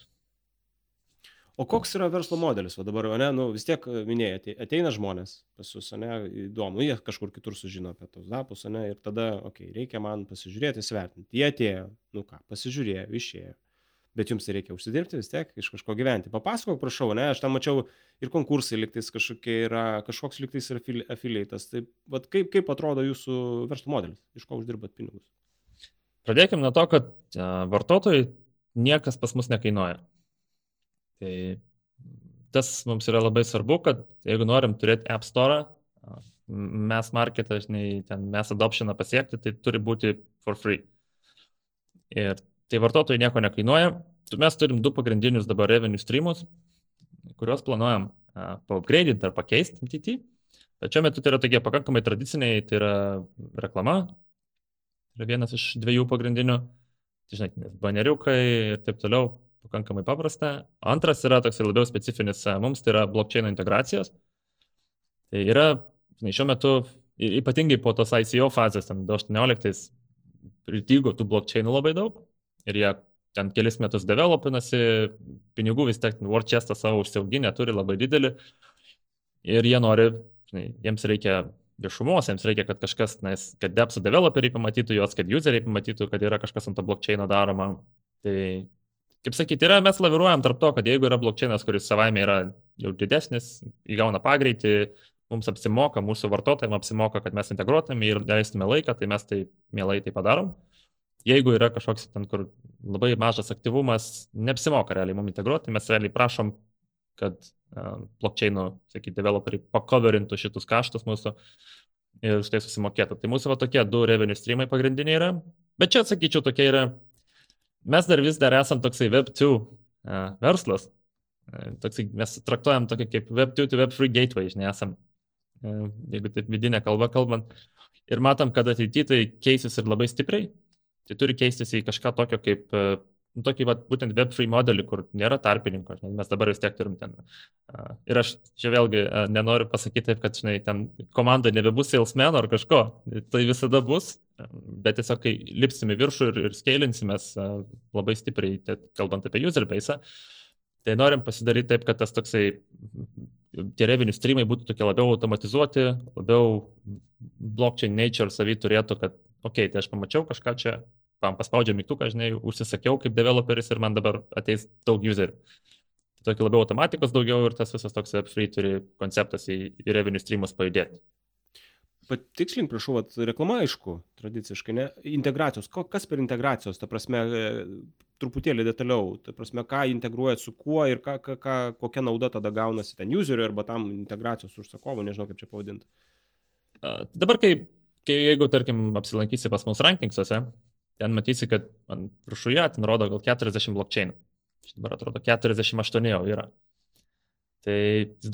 O koks yra verslo modelis, o dabar, ne, nu, vis tiek minėjai, ateina žmonės pas jūs, ne, įdomu, jie kažkur kitur sužino apie tos dapus, ne, ir tada, okei, okay, reikia man pasižiūrėti, svertinti. Jie atėjo, nu ką, pasižiūrėjo, išėjo. Bet jums reikia užsidirbti vis tiek, iš kažko gyventi. Papasakok, prašau, ne, aš tam mačiau ir konkursai liktais kažkokie yra, kažkoks liktais yra afiliatas. Tai vat, kaip, kaip atrodo jūsų verslo modelis, iš ko uždirbat pinigus? Pradėkime nuo to, kad vartotojai niekas pas mus nekainuoja. Tai tas mums yra labai svarbu, kad jeigu norim turėti App Store, mes marketą, žinai, ten mes adoptioną pasiekti, tai turi būti for free. Ir tai vartotojai nieko nekainuoja. Mes turim du pagrindinius dabar revenue streamus, kuriuos planuojam paupgradinti ar pakeisti. Bet šiuo metu tai yra tokie pakankamai tradiciniai, tai yra reklama, tai yra vienas iš dviejų pagrindinių, tai žinai, baneriukai ir taip toliau, pakankamai paprasta. Antras yra toks labiau specifinis mums, tai yra blockchain integracijos. Tai yra, žinai, šiuo metu, ypatingai po tos ICO fazės, ten 2018, pritygo tų blockchainų labai daug ir jie ten kelis metus developinasi, pinigų vis tiek WordChestą savo užsiauginę turi labai didelį ir jie nori, žinai, jiems reikia viešumos, jiems reikia, kad kažkas, nes, kad depsų developeriai pamatytų juos, kad useriai pamatytų, kad yra kažkas ant to blockchaino daroma. Tai kaip sakyti, yra, mes laviruojam tarp to, kad jeigu yra blokčainas, kuris savaime yra jau didesnis, įgauna pagreitį, mums apsimoka, mūsų vartotojams apsimoka, kad mes integruotume ir leistume laiką, tai mes tai mielai tai padarom. Jeigu yra kažkoks ten, kur labai mažas aktyvumas, neapsimoka realiai mums integruoti, mes realiai prašom, kad uh, blokčiainų, sakyti, developeriai pakoverintų šitus kaštus mūsų ir už tai susimokėtų. Tai mūsų va tokie du revenue streamai pagrindiniai yra. Bet čia, sakyčiau, tokie yra mes dar vis dar esam toksai Web2 uh, verslas. Uh, toksai, mes traktuojam tokį kaip Web2 to Web3 gateway, žinai, esam, jeigu taip vidinę kalbą kalbant. Ir matom, kad ateityje tai keisis ir labai stipriai. Tai turi keistis į kažką tokio kaip uh, tokį vat, būtent Web3 modelį, kur nėra tarpininko, žinai, mes dabar vis tiek turim ten. Ir aš čia vėlgi nenoriu pasakyti taip, kad žinai, ten komanda nebebus salesman ar kažko, tai visada bus, bet tiesiog kai lipsim į viršų ir, ir scalinsimės labai stipriai, tai, kalbant apie user base, tai norim pasidaryti taip, kad tas toksai tie revenue streamai būtų tokie labiau automatizuoti, labiau blockchain nature savy turėtų, kad, okei, okay, tai aš pamačiau kažką čia, tam paspaudžiu mygtuką, žinai, užsisakiau kaip developeris ir man dabar ateis daug userių. Tai tokį labiau automatikos daugiau ir tas visas toks free turi konceptas į, į revenue streamus pajudėti. Patikslink, prašau, vat, reklama aišku, tradiciškai, ne? Integracijos, Ko, kas per integracijos, ta prasme, e, truputėlį detaliau, ta prasme, ką integruojat su kuo ir ką, ką, ką, kokia nauda tada gaunasi ten useriui arba tam integracijos užsakovui, nežinau kaip čia pavadinti. Dabar, kai, kai jeigu, tarkim, apsilankysi pas mus rankingsuose, ten matysi, kad ant viršuje ten rodo gal 40 blokčiainų. Dabar atrodo 48 jau yra. Tai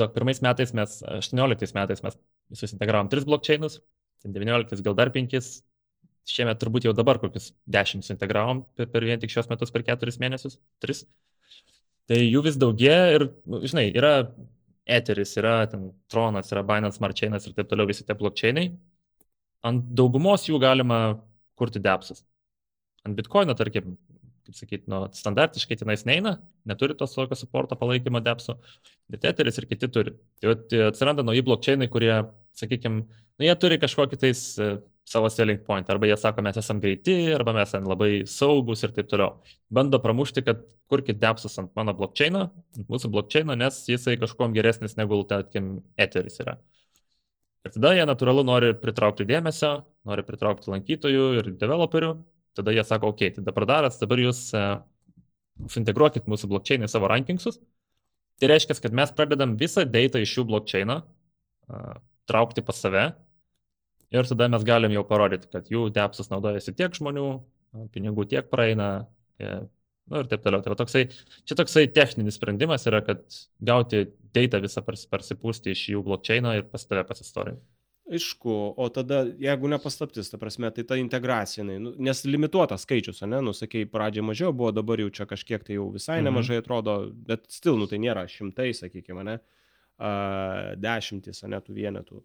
daug pirmais metais mes, 18 metais mes visus integravom 3 blokčiainus, 19 gal dar 5, šiemet turbūt jau dabar kokius 10 integravom per, per vien tik šios metus per 4 mėnesius, 3. Tai jų vis daugėja ir, nu, žinai, yra Etheris, yra ten Tronas, yra Binance Smart Chainas ir taip toliau visi tie blockchainai. Ant daugumos jų galima kurti depsus. Ant Bitcoino, tarkim, kaip sakyti, nu, standartiškai tenais neina, neturi tos tokio supporto palaikymo depsų, bet Etheris ir kiti turi. Tai vat, atsiranda nauji blokčiai, kurie, sakykime, nu, jie turi kažkokį tais uh, savo selling point, arba jie sako, mes esame greiti, arba mes esame labai saugus ir taip toliau. Bando pramušti, kad kurkit depsus ant mano blokčiaino, ant mūsų blokčiaino, nes jisai kažkuom geresnis negu, tarkim, Etheris yra. Ir tada jie natūralu nori pritraukti dėmesio, nori pritraukti lankytojų ir developerių, tada jie sako, okei, okay, tada pradaras, dabar jūs uh, suintegruokit mūsų blokčiainą į savo rankingsus. Tai reiškia, kad mes pradedam visą data iš šių blokčiainą uh, traukti pas save ir tada mes galim jau parodyti, kad jų depsus naudojasi tiek žmonių, pinigų tiek praeina. Nu, ir taip toliau. Tai toksai, čia toksai techninis sprendimas yra, kad gauti data visą parsipūsti iš jų blokčiaino ir pas tave pasistorinti. Aišku, o tada, jeigu nepaslaptis, ta prasme, tai ta integracija, nu, nes limituotas skaičius, ne, nusakai, pradžioje mažiau buvo, dabar jau čia kažkiek tai jau visai mhm. nemažai atrodo, bet stil, nu tai nėra šimtai, sakykime, ne, a, dešimtis, ne, tų vienetų.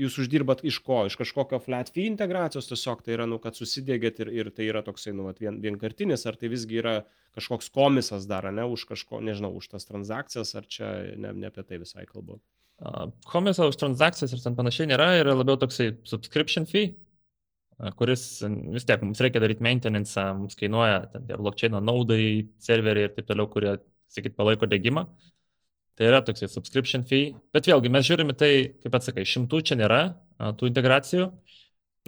Jūs uždirbat iš ko? Iš kažkokio flat fee integracijos tiesiog, tai yra, nu, kad susidėgėt ir, ir tai yra toksai, nu, vien, vienkartinis, ar tai visgi yra kažkoks komisas dar, ne, už kažko, nežinau, už tas transakcijas, ar čia ne, ne apie tai visai kalbu. Komiso už transakcijas ir ten panašiai nėra, yra labiau toksai subscription fee, kuris vis tiek mums reikia daryti maintenance, mums kainuoja ten tie blockchain naudai, serveriai ir taip toliau, kurie, sakyt, palaiko dėgymą. Tai yra toksai subscription fee. Bet vėlgi mes žiūrime tai, kaip atsakai, šimtų čia nėra tų integracijų,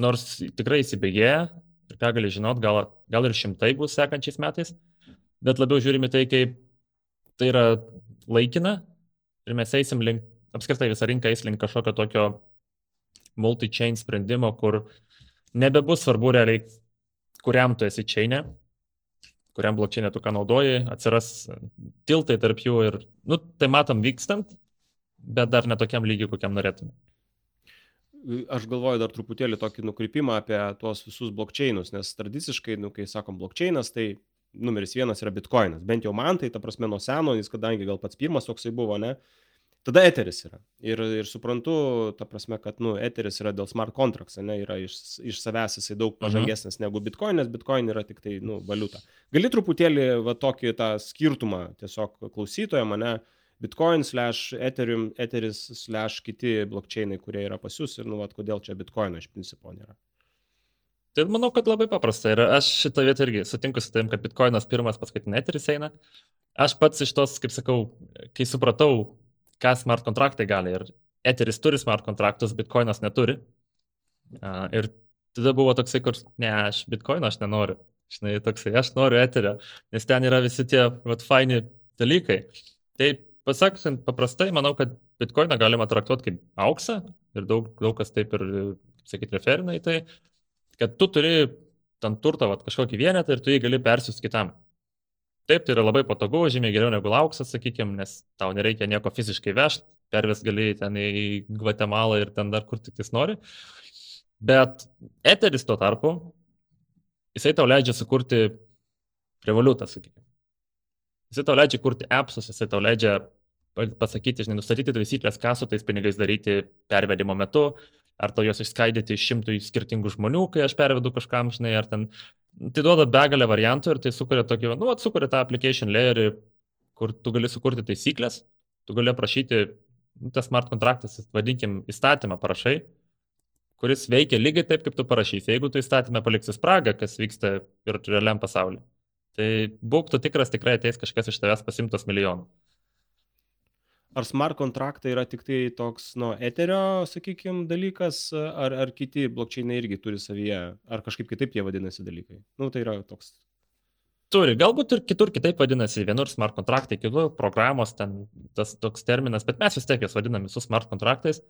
nors tikrai įsibėgėja ir ką gali žinot, gal, gal ir šimtai bus sekančiais metais, bet labiau žiūrime tai, kaip tai yra laikina ir mes eisim link apskritai visa rinka eis link kažkokio tokio multi-chain sprendimo, kur nebebus svarbu realiai, kuriam tu esi chainė, kuriam blokčiai tu ką naudoji, atsiras tiltai tarp jų ir, nu, tai matom vykstant, bet dar netokiam lygiui, kokiam norėtume. Aš galvoju dar truputėlį tokį nukrypimą apie tuos visus blokčiainus, nes tradiciškai, nu, kai sakom blokčiainas, tai numeris vienas yra bitkoinas. Bent jau man tai, ta prasme, nuo seno, jis kadangi gal pats pirmas toksai buvo, ne, tada eteris yra. Ir, ir suprantu, ta prasme, kad, nu, eteris yra dėl smart contracts, ne, yra iš, iš savęs jisai daug mhm. pažangesnis mhm. negu bitcoin, nes bitcoin yra tik tai, nu, valiuta. Gali truputėlį, va, tokį tą skirtumą tiesiog klausytoje mane, bitcoin slash ethereum, eteris slash kiti blokčiai, kurie yra pas jūs ir, nu, va, kodėl čia bitcoino iš principo nėra. Tai manau, kad labai paprasta. Ir aš šitą vietą irgi sutinku su tavim, kad bitkoinas pirmas, paskutinė eteris eina. Aš pats iš tos, kaip sakau, kai supratau, ką smart kontraktai gali. Ir Eteris turi smart kontraktus, Bitcoinas neturi. Uh, ir tada buvo toksai, kur, ne, aš Bitcoino aš nenoriu. Žinai, toksai, aš noriu Eterio, nes ten yra visi tie, vat, faini dalykai. Tai pasakant paprastai, manau, kad Bitcoiną galima traktuoti kaip auksą ir daug, daug kas taip ir, sakyti, referina į tai, kad tu turi ten turtą, vat, kažkokį vienetą ir tu jį gali persiųsti kitam. Taip, tai yra labai patogu, žymiai geriau negu lauksas, sakykime, nes tau nereikia nieko fiziškai vežti, perves gali ten į Gvatemalą ir ten dar kur tik tais nori. Bet Eteris tuo tarpu, jisai tau leidžia sukurti revoliutą, sakykime. Jisai tau leidžia kurti appsus, jisai tau leidžia pasakyti, žinai, nustatyti taisyklės, ką su tais pinigais daryti pervedimo metu, ar to juos išskaidyti iš šimtų skirtingų žmonių, kai aš pervedu kažkam, žinai, ar ten Tai duoda begalę variantų ir tai sukuria tokį, nu, sukuria tą application layerį, kur tu gali sukurti taisyklės, tu gali aprašyti, nu, tas smart kontraktas, vadinkim, įstatymą parašai, kuris veikia lygiai taip, kaip tu parašysi. Jeigu tu įstatymę paliksi spragą, kas vyksta ir realiam pasauliu, tai būk tu tikras, tikrai ateis kažkas iš tavęs pasimtos milijonų ar smart kontraktai yra tik tai toks, nu, eterio, sakykime, dalykas, ar, ar kiti blokčiai irgi turi savyje, ar kažkaip kitaip jie vadinasi dalykai? Nu, tai yra toks. Turi, galbūt ir kitur kitaip vadinasi, vienur smart kontraktai, kitur programos, ten tas toks terminas, bet mes vis tiek jas vadiname visus smart kontraktais.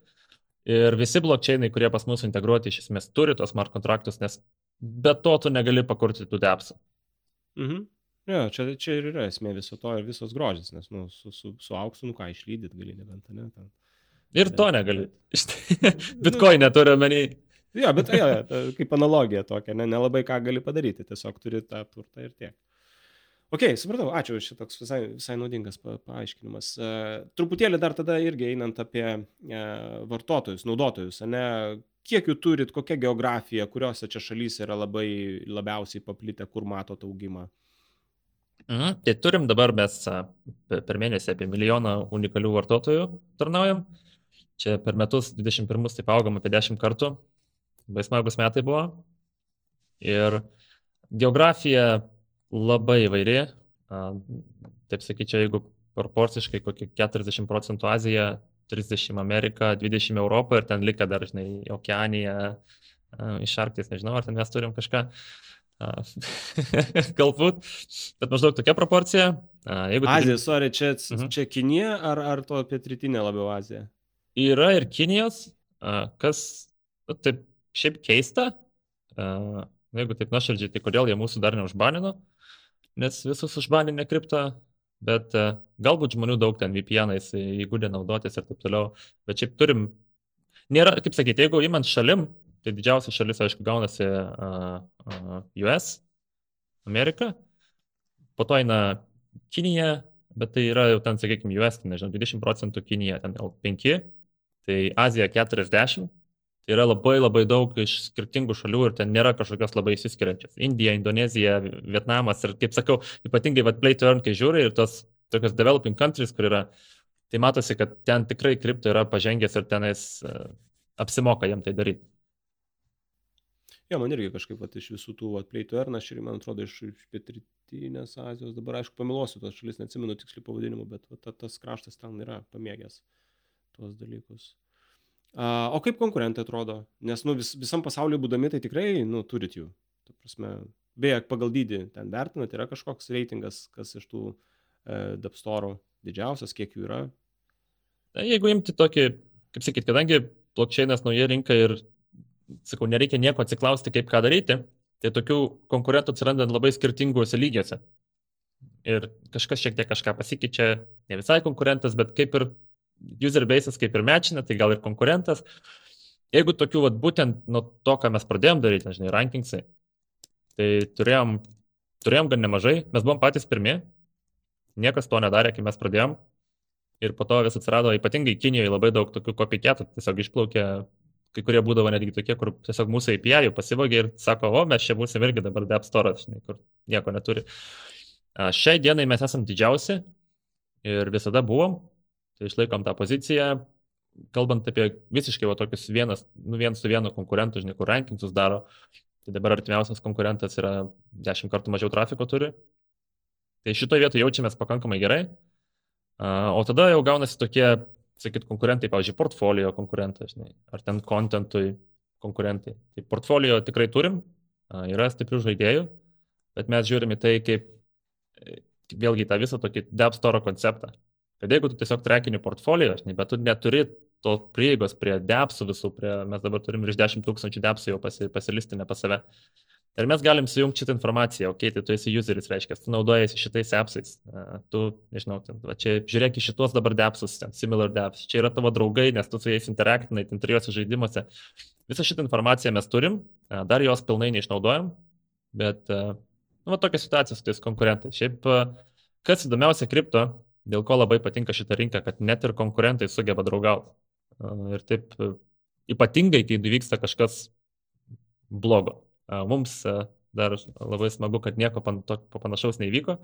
Ir visi blokčiai, kurie pas mus integruoti, iš esmės turi tos smart kontraktus, nes be to tu negali pakurti tų depsų. Mhm. Jo, čia, čia ir yra esmė viso to ir visos grožis, nes nu, su, su, su auksu, nu ką, išlydyt gali nebent, ne? Ten. Ir to negali. [LAUGHS] Bitcoin neturi omeny. Jo, bet jo, kaip analogija tokia, ne, nelabai ką gali padaryti, tiesiog turi tą turtą ir tiek. Ok, supratau, ačiū, šitoks visai, visai naudingas pa, paaiškinimas. Uh, truputėlį dar tada irgi einant apie uh, vartotojus, naudotojus, ne, kiek jų turit, kokia geografija, kuriuose čia šalyse yra labai labiausiai paplitę, kur matot augimą. Mhm. Tai turim dabar mes per mėnesį apie milijoną unikalių vartotojų tarnaujam. Čia per metus 21 taip augom apie 10 kartų. Labai smagus metai buvo. Ir geografija labai įvairi. Taip sakyčiau, jeigu proporciškai kokie 40 procentų Azija, 30 Amerika, 20 Europą ir ten likę dar, žinai, Okeanija, iš Arktis, nežinau, ar ten mes turim kažką. [LAUGHS] Galbūt, bet maždaug tokia proporcija. Jeigu Azija, turi... sorry, čia, mhm. čia Kinija ar, ar to pietrytinė labiau Azija? Yra ir Kinijos, kas, nu, taip, šiaip keista, jeigu taip nuoširdžiai, tai kodėl jie mūsų dar neužbanino, nes visus užbaninę kriptą bet e, galbūt žmonių daug ten VPN-ais įgūdė naudotis ir taip toliau, bet šiaip turim, nėra, kaip sakyti, jeigu imant šalim, tai didžiausia šalis, aišku, gaunasi uh, uh, US, Amerika, po to eina Kinija, bet tai yra jau ten, sakykime, US, tai nežinau, 20 procentų Kinija, ten jau 5, tai Azija 40, Tai yra labai labai daug iš skirtingų šalių ir ten nėra kažkokios labai įsiskiriančios. Indija, Indonezija, Vietnamas ir, kaip sakau, ypatingai vat, play to earn, kai žiūri ir tos tokios developing countries, kur yra, tai matosi, kad ten tikrai kripto yra pažengęs ir tenais uh, apsimoka jam tai daryti. Jo, man irgi kažkaip vat, iš visų tų vat, play to earn, aš ir man atrodo iš, iš pietrytinės Azijos, dabar aišku pamiluosiu tos šalis, neatsimenu tiksliai pavadinimų, bet vat, tas kraštas ten yra pamėgęs tuos dalykus. O kaip konkurentai atrodo? Nes nu, vis, visam pasauliu būdami, tai tikrai nu, turit jų. Ta prasme, beje, pagal dydį ten vertinat, yra kažkoks reitingas, kas iš tų e, dapstorų didžiausias, kiek jų yra. Na, jeigu imti tokį, kaip sakyt, kadangi blokčeinas nauja rinka ir, sakau, nereikia nieko atsiklausti, kaip ką daryti, tai tokių konkurentų atsiranda labai skirtinguose lygiuose. Ir kažkas šiek tiek kažką pasikeičia, ne visai konkurentas, bet kaip ir user base'as kaip ir mečina, tai gal ir konkurentas. Jeigu tokių, vat, būtent nuo to, ką mes pradėjom daryti, nežinai, rankingsai, tai turėjom, turėjom gan nemažai, mes buvom patys pirmie, niekas to nedarė, kai mes pradėjom. Ir po to vis atsirado, ypatingai Kinijoje, labai daug tokių kopiketų, tiesiog išplaukė, kai kurie būdavo netgi tokie, kur tiesiog mūsų API jau pasivogė ir sako, o mes čia būsim irgi dabar Depp Store, žinai, kur nieko neturi. Šiai dienai mes esam didžiausi ir visada buvom, Tai išlaikom tą poziciją. Kalbant apie visiškai va, tokius vienas, nu, vienas su vienu konkurentu, žinai, kur rankingsus daro, tai dabar artimiausias konkurentas yra 10 kartų mažiau trafiko turi. Tai šitoje vietoje jaučiamės pakankamai gerai. O tada jau gaunasi tokie, sakyt, konkurentai, pavyzdžiui, portfolio konkurentai, žinai, ar ten kontentui konkurentai. Tai portfolio tikrai turim, yra stiprių žaidėjų, bet mes žiūrime tai kaip, e, vėlgi, tą visą tokį Dev Store konceptą. Kad jeigu tu tiesiog trekini portfolio, bet tu neturi to prieigos prie depsų visų, prie, mes dabar turim virš 10 tūkstančių depsų jau pasi, pasilistinę pas save. Ir mes galim sujungti šitą informaciją, okei, okay, tai tu esi useris, reiškia, tu naudojasi šitais appsais, tu, nežinau, ten, va, čia žiūrėk į šitos dabar depsus, ten, similar deps, čia yra tavo draugai, nes tu su jais interaktinai, ten trijuose žaidimuose. Visą šitą informaciją mes turim, dar jos pilnai neišnaudojam, bet, nu, va, tokia situacija su tais konkurentais. Šiaip, kas įdomiausia kripto, dėl ko labai patinka šitą rinką, kad net ir konkurentai sugeba draugauti. Ir taip ypatingai, kai vyksta kažkas blogo. Mums dar labai smagu, kad nieko panašaus neįvyko,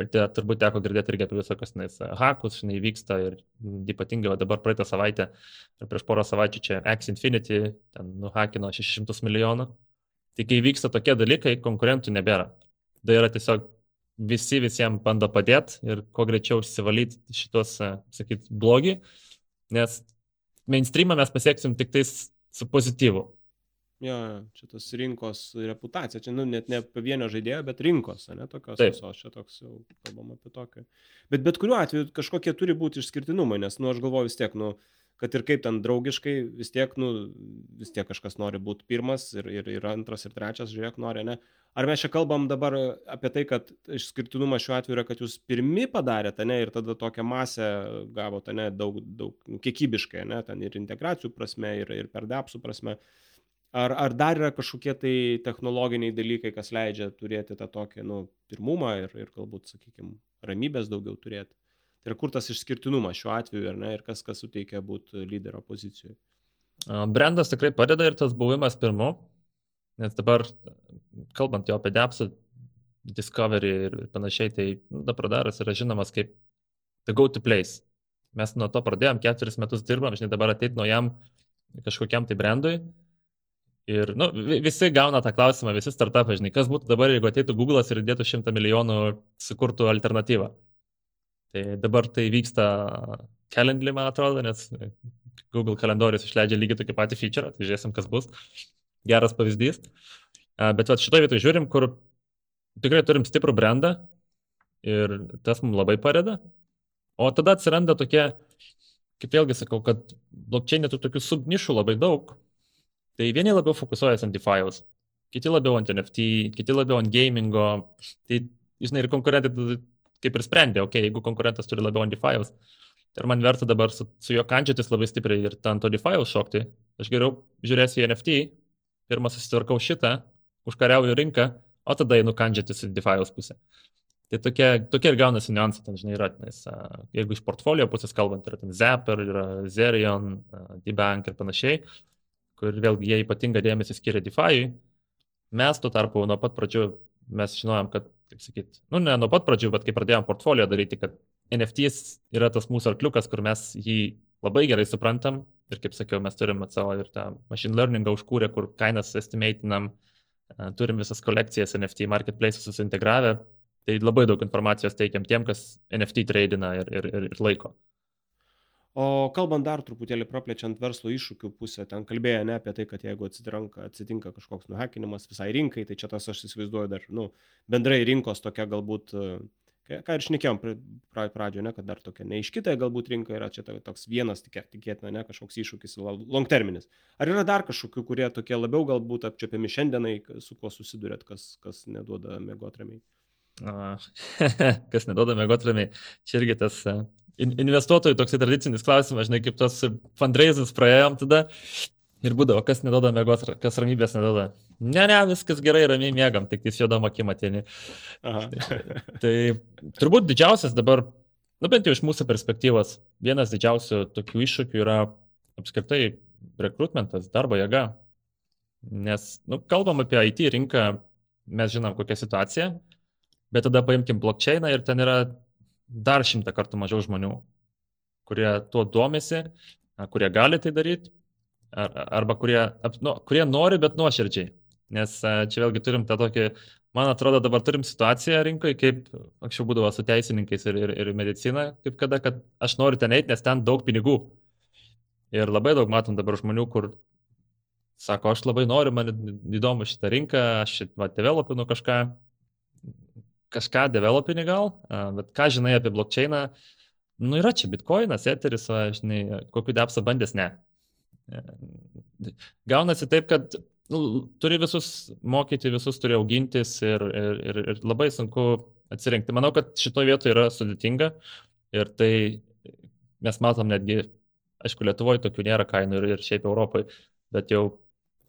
bet turbūt teko girdėti irgi apie visokius nais, hakus, žinai, vyksta ir ypatingai dabar praeitą savaitę, prieš porą savaičių čia X Infinity, ten nuhakino 600 milijonų. Tai kai vyksta tokie dalykai, konkurentų nebėra. Tai yra tiesiog visi visiems bando padėti ir kuo greičiau išsivalyti šitos, e, sakyt, blogį, nes mainstreamą mes pasieksim tik tais su pozityvu. Jo, čia tos rinkos reputacija, čia nu, net ne apie vieną žaidėją, bet rinkos, ne tokios Taip. visos, čia toks jau kalbam apie tokį. Bet bet kuriuo atveju kažkokie turi būti išskirtinumai, nes, nu, aš galvoju vis tiek, nu, kad ir kaip ten draugiškai, vis tiek, nu, vis tiek kažkas nori būti pirmas ir, ir, ir antras ir trečias, žiūrėk, nori, ne. Ar mes čia kalbam dabar apie tai, kad išskirtinumas šiuo atveju yra, kad jūs pirmi padarėte, ne, ir tada tokią masę gavote, ne, daug, daug nu, kiekybiškai, ne, ten ir integracijų prasme, ir, ir per depsų prasme. Ar, ar dar yra kažkokie tai technologiniai dalykai, kas leidžia turėti tą tokį, nu, pirmumą ir, ir galbūt, sakykime, ramybės daugiau turėti. Tai yra kur tas išskirtinumas šiuo atveju, ne, ir kas, kas suteikia būti lyderio pozicijoje. Brandas tikrai padeda ir tas buvimas pirmu, nes dabar, kalbant jau apie depsą, Discovery ir panašiai, tai nu, Dapradaras yra žinomas kaip the go to place. Mes nuo to pradėjom, keturis metus dirbam, žinai, dabar ateit naujam kažkokiam tai brandui Ir nu, visi gauna tą klausimą, visi startupai, žinai, kas būtų dabar, jeigu ateitų Google'as ir dėtų šimtą milijonų sukurtų alternatyvą. Tai dabar tai vyksta Calendly, man atrodo, nes Google kalendorius išleidžia lygiai tokį patį feature, tai žiūrėsim, kas bus. Geras pavyzdys. Bet šitoje vietoje žiūrim, kur tikrai turim stiprų brandą ir tas mums labai padeda. O tada atsiranda tokie, kaip vėlgi sakau, kad blokčiai netų tokių subnišų labai daug, Tai vieni labiau fokusuojasi ant DeFi'aus, kiti labiau ant NFT, kiti labiau ant gamingo. Tai, žinai, ir konkurentai kaip ir sprendė, okei, okay, jeigu konkurentas turi labiau ant DeFi'aus, tai man verta dabar su, su juo kančiatis labai stipriai ir ant to DeFi'aus šokti. Aš geriau žiūrėsiu į NFT, pirmą susitvarkau šitą, užkariauju rinką, o tada einu kančiatis į DeFi'aus pusę. Tai tokie, tokie ir gaunasi niuansai, ten žinai, yra, nes jeigu iš portfolio pusės kalbant, yra ten Zapper, yra Zerion, D-Bank ir panašiai, kur vėlgi jie ypatingą dėmesį skiria DeFi. Mes tuo tarpu nuo pat pradžių mes žinojom, kad, kaip sakyt, nu ne nuo pat pradžių, bet kai pradėjom portfolio daryti, kad NFTs yra tas mūsų arkliukas, kur mes jį labai gerai suprantam ir, kaip sakiau, mes turim savo ir tą machine learningą užkūrę, kur kainas estimatinam, turim visas kolekcijas NFT marketplace susintegravę, tai labai daug informacijos teikiam tiem, kas NFT tradina ir, ir, ir, ir laiko. O kalbant dar truputėlį praplečiant verslo iššūkių pusę, ten kalbėjo ne apie tai, kad jeigu atsitinka, atsitinka kažkoks nuhakinimas visai rinkai, tai čia tas aš įsivaizduoju dar, nu, bendrai rinkos tokia galbūt, ką ir šnekėjom pra, pradžioje, ne, kad dar tokia neiškita galbūt rinka yra čia toks vienas tikėtina, ne, kažkoks iššūkis long terminis. Ar yra dar kažkokių, kurie tokie labiau galbūt apčiopiami šiandienai, su kuo susidurėt, kas, kas neduoda mėgotramiai? [LAUGHS] kas neduoda mėgotramiai, čia irgi tas investuotojų toksai tradicinis klausimas, žinai, kaip tos fundraisers praėjom tada ir būdavo, kas neduoda mėgos, kas ramybės neduoda. Ne, ne, viskas gerai, ramiai mėgam, tik jis juodam akim atėni. [LAUGHS] tai turbūt didžiausias dabar, nu bent jau iš mūsų perspektyvos, vienas didžiausių tokių iššūkių yra apskritai rekrutmentas, darbo jėga. Nes, nu, kalbam apie IT rinką, mes žinom kokią situaciją, bet tada paimkim blokčeiną ir ten yra dar šimtą kartų mažiau žmonių, kurie tuo domisi, kurie gali tai daryti, arba kurie, nu, kurie nori, bet nuoširdžiai. Nes čia vėlgi turim tą tokį, man atrodo, dabar turim situaciją rinkoje, kaip anksčiau būdavo su teisininkais ir, ir, ir medicina, kaip kada, kad aš noriu ten eiti, nes ten daug pinigų. Ir labai daug matom dabar žmonių, kur sako, aš labai noriu, man įdomu šitą rinką, aš va, developinu kažką, kažką developini gal, bet ką žinai apie blokčeiną, nu yra čia bitkoinas, eteris, o žinai, kokiu depsą bandęs, ne. E, gaunasi taip, kad nu, turi visus mokyti, visus turi augintis ir, ir, ir, ir labai sunku atsirinkti. Manau, kad šitoje vietoje yra sudėtinga ir tai mes matom netgi, aišku, Lietuvoje tokių nėra kainų ir, ir šiaip Europoje, bet jau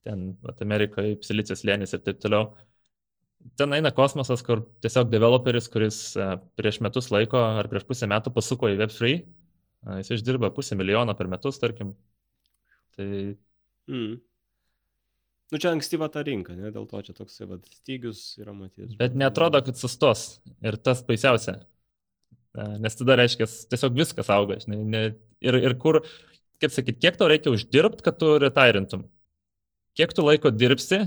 ten, Amerikoje, Silicijas lėnis ir taip toliau ten eina kosmosas, kur tiesiog developeris, kuris e, prieš metus laiko ar prieš pusę metų pasuko į Web3, e, jis išdirba pusę milijono per metus, tarkim. Tai... Mm. Nu čia ankstyva ta rinka, ne? dėl to čia toks va, stygius yra matyti. Bet netrodo, kad sustos. Ir tas baisiausia. E, nes tada reiškia, tiesiog viskas auga. Ne, ne, ir, ir kur, kaip sakyt, kiek tau reikia uždirbti, kad tu retairintum? Kiek tu laiko dirbsi,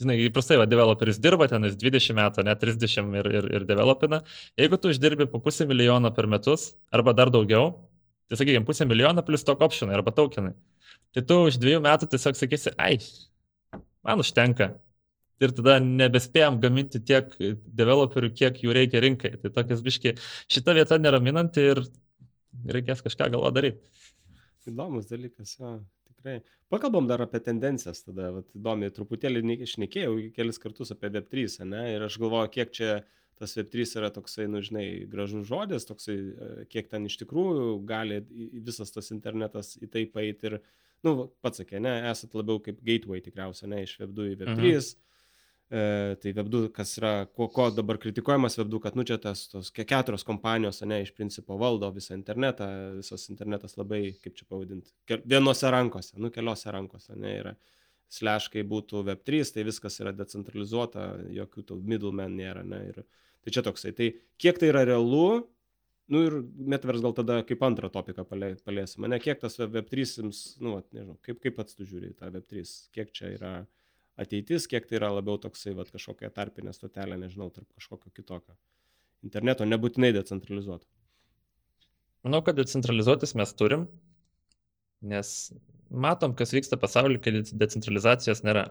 žinai, įprastai, va, developeris dirba ten 20 metų, net 30 ir, ir, ir developina. Jeigu tu uždirbi po pusę milijono per metus, arba dar daugiau, tai sakykime, pusę milijono plus tok optionai arba tokenai, tai tu už dviejų metų tiesiog sakysi, ai, man užtenka. Ir tada nebespėjom gaminti tiek developerių, kiek jų reikia rinkai. Tai tokias biški, šita vieta neraminanti ir reikės kažką galvo daryti. Įdomus dalykas, jo tikrai. Pakalbam dar apie tendencijas tada, vat, įdomi, truputėlį išnekėjau kelis kartus apie Web3, ne, ir aš galvoju, kiek čia tas Web3 yra toksai, nu, žinai, gražus žodis, toksai, e, kiek ten iš tikrųjų gali visas tas internetas į tai paeiti ir, nu, pats sakė, ne, esat labiau kaip gateway tikriausiai, ne, iš Web2 į Web3. Mhm. E, tai Web2, kas yra, ko, ko dabar kritikuojamas Web2, kad nu čia tas tos keturios kompanijos, ne, iš principo valdo visą internetą, visas internetas labai, kaip čia pavadinti, vienose rankose, nu keliose rankose, ne, yra sleškai būtų Web3, tai viskas yra decentralizuota, jokių tų middlemen nėra, ne, ir tai čia toksai. Tai kiek tai yra realu, Nu ir Metaverse gal tada kaip antrą topiką paliesim. Ne, kiek tas Web3, nu, vat, nežinau, kaip, kaip pats tu žiūri tą Web3, kiek čia yra ateitis, kiek tai yra labiau toksai, vat, kažkokia tarpinė stotelė, nežinau, tarp kažkokio kitokio interneto, nebūtinai decentralizuoto. Manau, kad decentralizuotis mes turim, nes matom, kas vyksta pasaulyje, kai decentralizacijos nėra.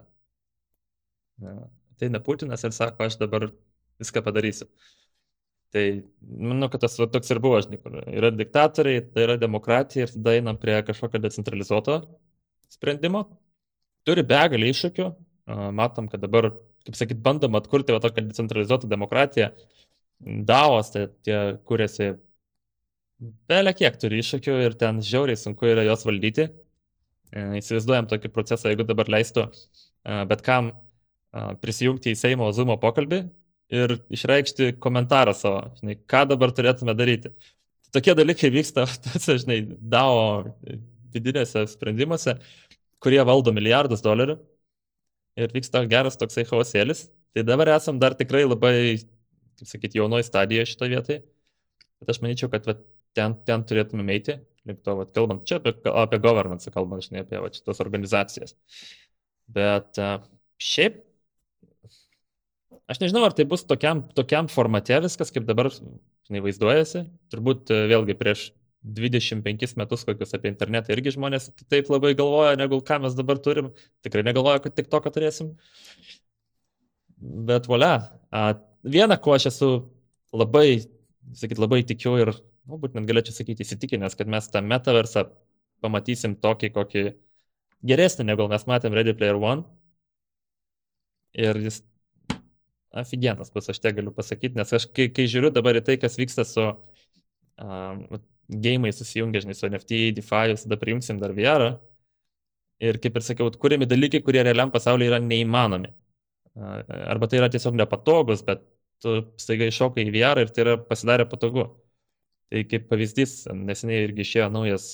Tai ne Putinas ir sako, aš dabar viską padarysiu. Tai manau, kad tas va, toks ir buvo, žinai, kur yra diktatoriai, tai yra demokratija ir tada einam prie kažkokio decentralizuoto sprendimo. Turi begalį iššūkių, matom, kad dabar, kaip sakyt, bandom atkurti va, tokią decentralizuotą demokratiją. Davos, tai tie kuriasi belė kiek turi iššūkių ir ten žiauriai sunku yra juos valdyti. E, įsivaizduojam tokį procesą, jeigu dabar leistų bet kam prisijungti į Seimo Zoom pokalbį ir išreikšti komentarą savo, žinai, ką dabar turėtume daryti. Tokie dalykai vyksta, [LAUGHS] tose, žinai, DAO vidinėse sprendimuose, kurie valdo milijardus dolerių ir vyksta geras toksai chaosėlis. Tai dabar esam dar tikrai labai, kaip sakyti, jaunoji stadija šitoje vietoje. Bet aš manyčiau, kad va, ten, ten turėtume eiti, link to, va, kalbant čia apie, apie governance, kalbant, žinai, apie va, šitas organizacijas. Bet uh, šiaip Aš nežinau, ar tai bus tokiam, tokiam formate viskas, kaip dabar žinai, vaizduojasi. Turbūt e, vėlgi prieš 25 metus kokius apie internetą irgi žmonės taip labai galvoja, negu ką mes dabar turim. Tikrai negalvoja, kad tik to, ką turėsim. Bet volia. Viena, ko aš esu labai, sakyt, labai tikiu ir, galbūt net galėčiau sakyti, įsitikinęs, kad mes tą metaversą pamatysim tokį, kokį geresnį, negu mes matėm Ready Player One. Ir jis aфиgenas bus, aš tiek galiu pasakyti, nes aš kai, kai žiūriu dabar į tai, kas vyksta su um, gėjimai susijungia, žinai, su NFT, DeFi, tada priimsim dar VR. Ir kaip ir sakiau, kuriami dalykai, kurie realiam pasaulyje yra neįmanomi. Arba tai yra tiesiog nepatogus, bet tu staiga iššokai į VR ir tai yra pasidarė patogu. Tai kaip pavyzdys, neseniai irgi išėjo naujas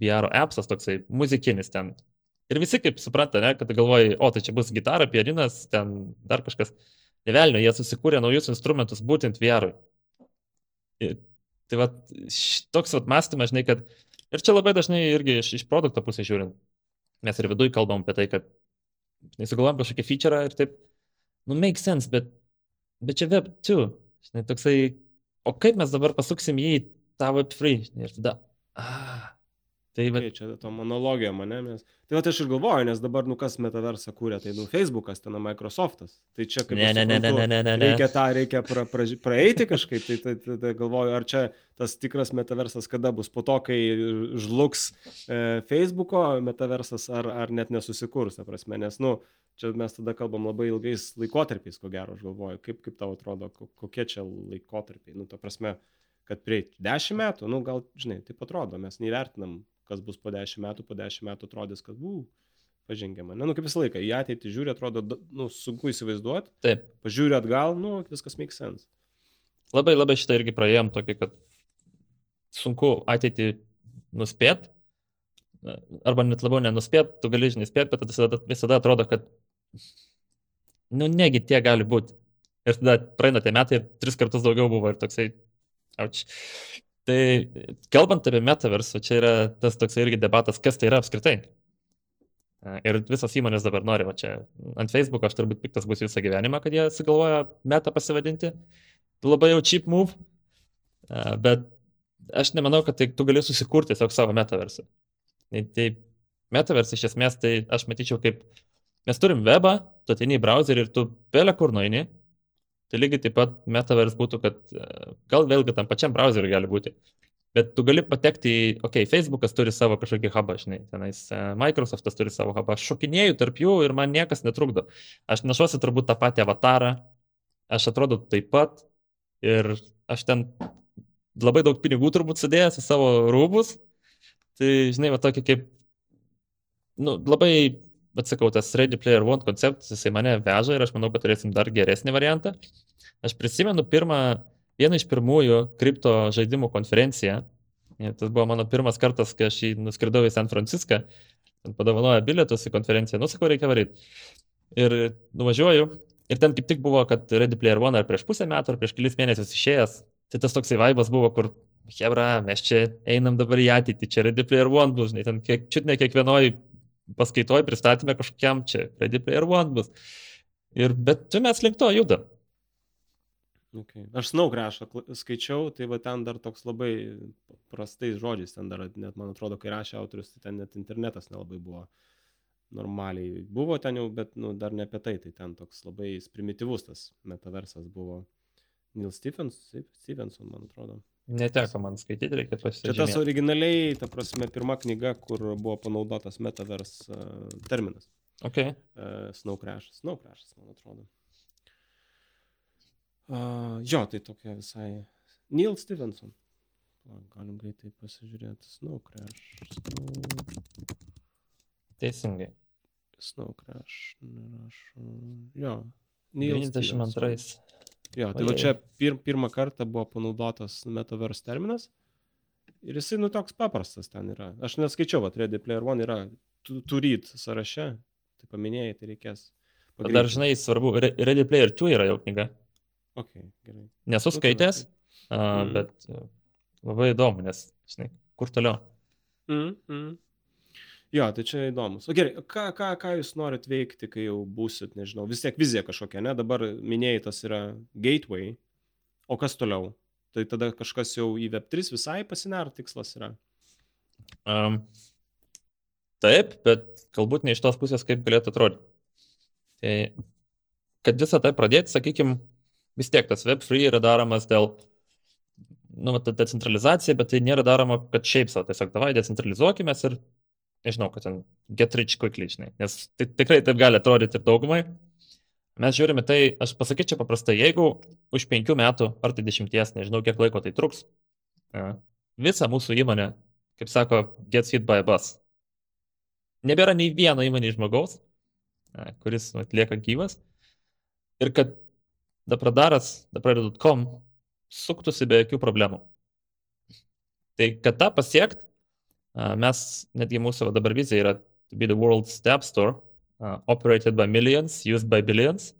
VR appsas, toksai muzikinis ten. Ir visi kaip supranta, ne, kad galvoji, o tai čia bus gitara, pianinas, ten dar kažkas. Nevelnio, jie susikūrė naujus instrumentus būtent VR. Tai va, toks va mąstymas, žinai, kad ir čia labai dažnai irgi iš, iš produkto pusės žiūrint, mes ir viduje kalbam apie tai, kad nesugalvojam kažkokį feature ir taip, nu, make sense, bet, bet čia web 2, žinai, toksai, o kaip mes dabar pasuksim jį į tą web 3, žinai, ir tada, ah, Tai bet... čia to monologija mane, mes. Tai va aš ir galvoju, nes dabar, nu kas metaversą kūrė, tai nu Facebookas, ten Microsoftas. Tai čia kaip... Ne, ne, ne, ne, ne, ne, ne. Reikia tą, reikia pra, pra, praeiti kažkaip, tai, tai, tai, tai galvoju, ar čia tas tikras metaversas kada bus, po to, kai žlugs e, Facebooko metaversas, ar, ar net nesusikurs, ta prasme, nes, nu, čia mes tada kalbam labai ilgais laikotarpiais, ko gero, aš galvoju, kaip, kaip tau atrodo, kokie čia laikotarpiai, nu, ta prasme, kad prie 10 metų, nu, gal, žinai, taip atrodo, mes neįvertinam kas bus po 10 metų, po 10 metų atrodys, kad, u, pažengėma. Ne, nu kaip visą laiką, į ateitį žiūri, atrodo, nu, sunku įsivaizduoti. Taip. Pažiūri atgal, nu, viskas makes sense. Labai, labai šitą irgi praėjom tokį, kad sunku ateitį nuspėt, arba net labiau nenuspėt, tu gali žinai spėt, bet visada, visada atrodo, kad, nu, negi tie gali būti. Ir tada praeina tie metai ir tris kartus daugiau buvo ir toksai, auč. Tai kalbant apie metaversą, čia yra tas toks irgi debatas, kas tai yra apskritai. Ir visos įmonės dabar nori, va čia ant Facebook aš turbūt piktas bus visą gyvenimą, kad jie sugalvoja metą pasivadinti. Labai jau cheap move, bet aš nemanau, kad tai, tu gali susikurti tiesiog savo metaversą. Tai, tai metaversas iš esmės, tai aš matyčiau kaip mes turim webą, tu ateini į browserį ir tu belė kur nueini, Tai lygiai taip pat metavers būtų, kad e, gal vėlgi tam pačiam browseriui gali būti. Bet tu gali patekti į, okei, okay, Facebookas turi savo kažkokį hubą, žinai, tenais e, Microsoftas turi savo hubą, aš šokinėjau tarp jų ir man niekas netrukdo. Aš nešuosi turbūt tą patį avatarą, aš atrodo taip pat ir aš ten labai daug pinigų turbūt sudėjęs į savo rūbus. Tai, žinai, va tokį kaip nu, labai, bet sakau, tas Ready Player One konceptas, jisai mane veža ir aš manau, kad turėsim dar geresnį variantą. Aš prisimenu pirmą, vieną iš pirmųjų kripto žaidimų konferenciją. Tas buvo mano pirmas kartas, kai aš nuskridau į San Franciską, padovanojo bilietus į konferenciją, nusakau, reikia varyti. Ir nuvažiuoju, ir ten kaip tik buvo, kad Ready Player One ar prieš pusę metų, ar prieš kelis mėnesius išėjęs, tai tas toksai vaibas buvo, kur Hebra, mes čia einam dabar į ateitį, čia Ready Player One bus, žinai, ten kiek, čiut ne kiekvienoj paskaitoj pristatymė kažkokiam čia Ready Player One bus. Ir, bet čia mes link to judam. Okay. Aš Snow Crash'ą skaičiau, tai va ten dar toks labai prastais žodžiais, ten dar net man atrodo, kai rašė autorius, tai ten net internetas nelabai buvo normaliai. Buvo ten jau, bet nu, dar ne apie tai, tai ten toks labai primityvus tas metaversas buvo. Neil Stephens, Stevenson, man atrodo. Neteko man skaityti, reikia pasižiūrėti. Čia tas originaliai, ta prasme, pirma knyga, kur buvo panaudotas metavers uh, terminas. Okay. Uh, Snow Crash. Snow Crash, man atrodo. Uh, jo, tai tokia visai. Neil Stevenson. Galim greitai pasižiūrėti. Snow Crash. Snow... Teisingai. Snow Crash. Nerašau. Jo. Neil 92. Stevenson. Jo, tai va čia pir, pirmą kartą buvo panaudotas metaverse terminas. Ir jisai, nu, toks paprastas ten yra. Aš neskaičiau, va, Ready Player One yra turyt sąraše. Tai paminėjai, tai reikės. Pagreitinti. Dar žinai, svarbu, Ready Player 2 yra jau knyga. Ok, gerai. Nesu nu, skaitęs, uh, mm. bet labai įdomu, nes, žinai, kur toliau. Mm, mm. Jo, tai čia įdomus. O gerai, ką, ką, ką jūs norit veikti, kai jau būsit, nežinau, vis tiek vizija kažkokia, ne? Dabar minėjai, tas yra gateway, o kas toliau? Tai tada kažkas jau į Web3 visai pasinar tikslas yra? Um, taip, bet galbūt ne iš tos pusės, kaip galėtų atrodyti. Tai, kad visą tai pradėti, sakykime, vis tiek tas Web3 yra daromas dėl, nu, ta decentralizacija, bet tai nėra daroma, kad šiaip savo, tiesiog davai decentralizuokime ir nežinau, kad ten get rich quickly, žinai, nes tai, tikrai taip gali atrodyti ir daugumai. Mes žiūrime tai, aš pasakyčiau paprastai, jeigu už penkių metų ar tai dešimties, nežinau kiek laiko tai truks, visa mūsų įmonė, kaip sako, gets hit by a bus. Nebėra nei vieno įmonės žmogaus, kuris atlieka gyvas. Ir kad dapradaras, dapradaras.com suktųsi be jokių problemų. Tai kad tą pasiekti, Mes, netgi mūsų dabar vizija yra to be the world's app store, uh, operated by millions, used by billions.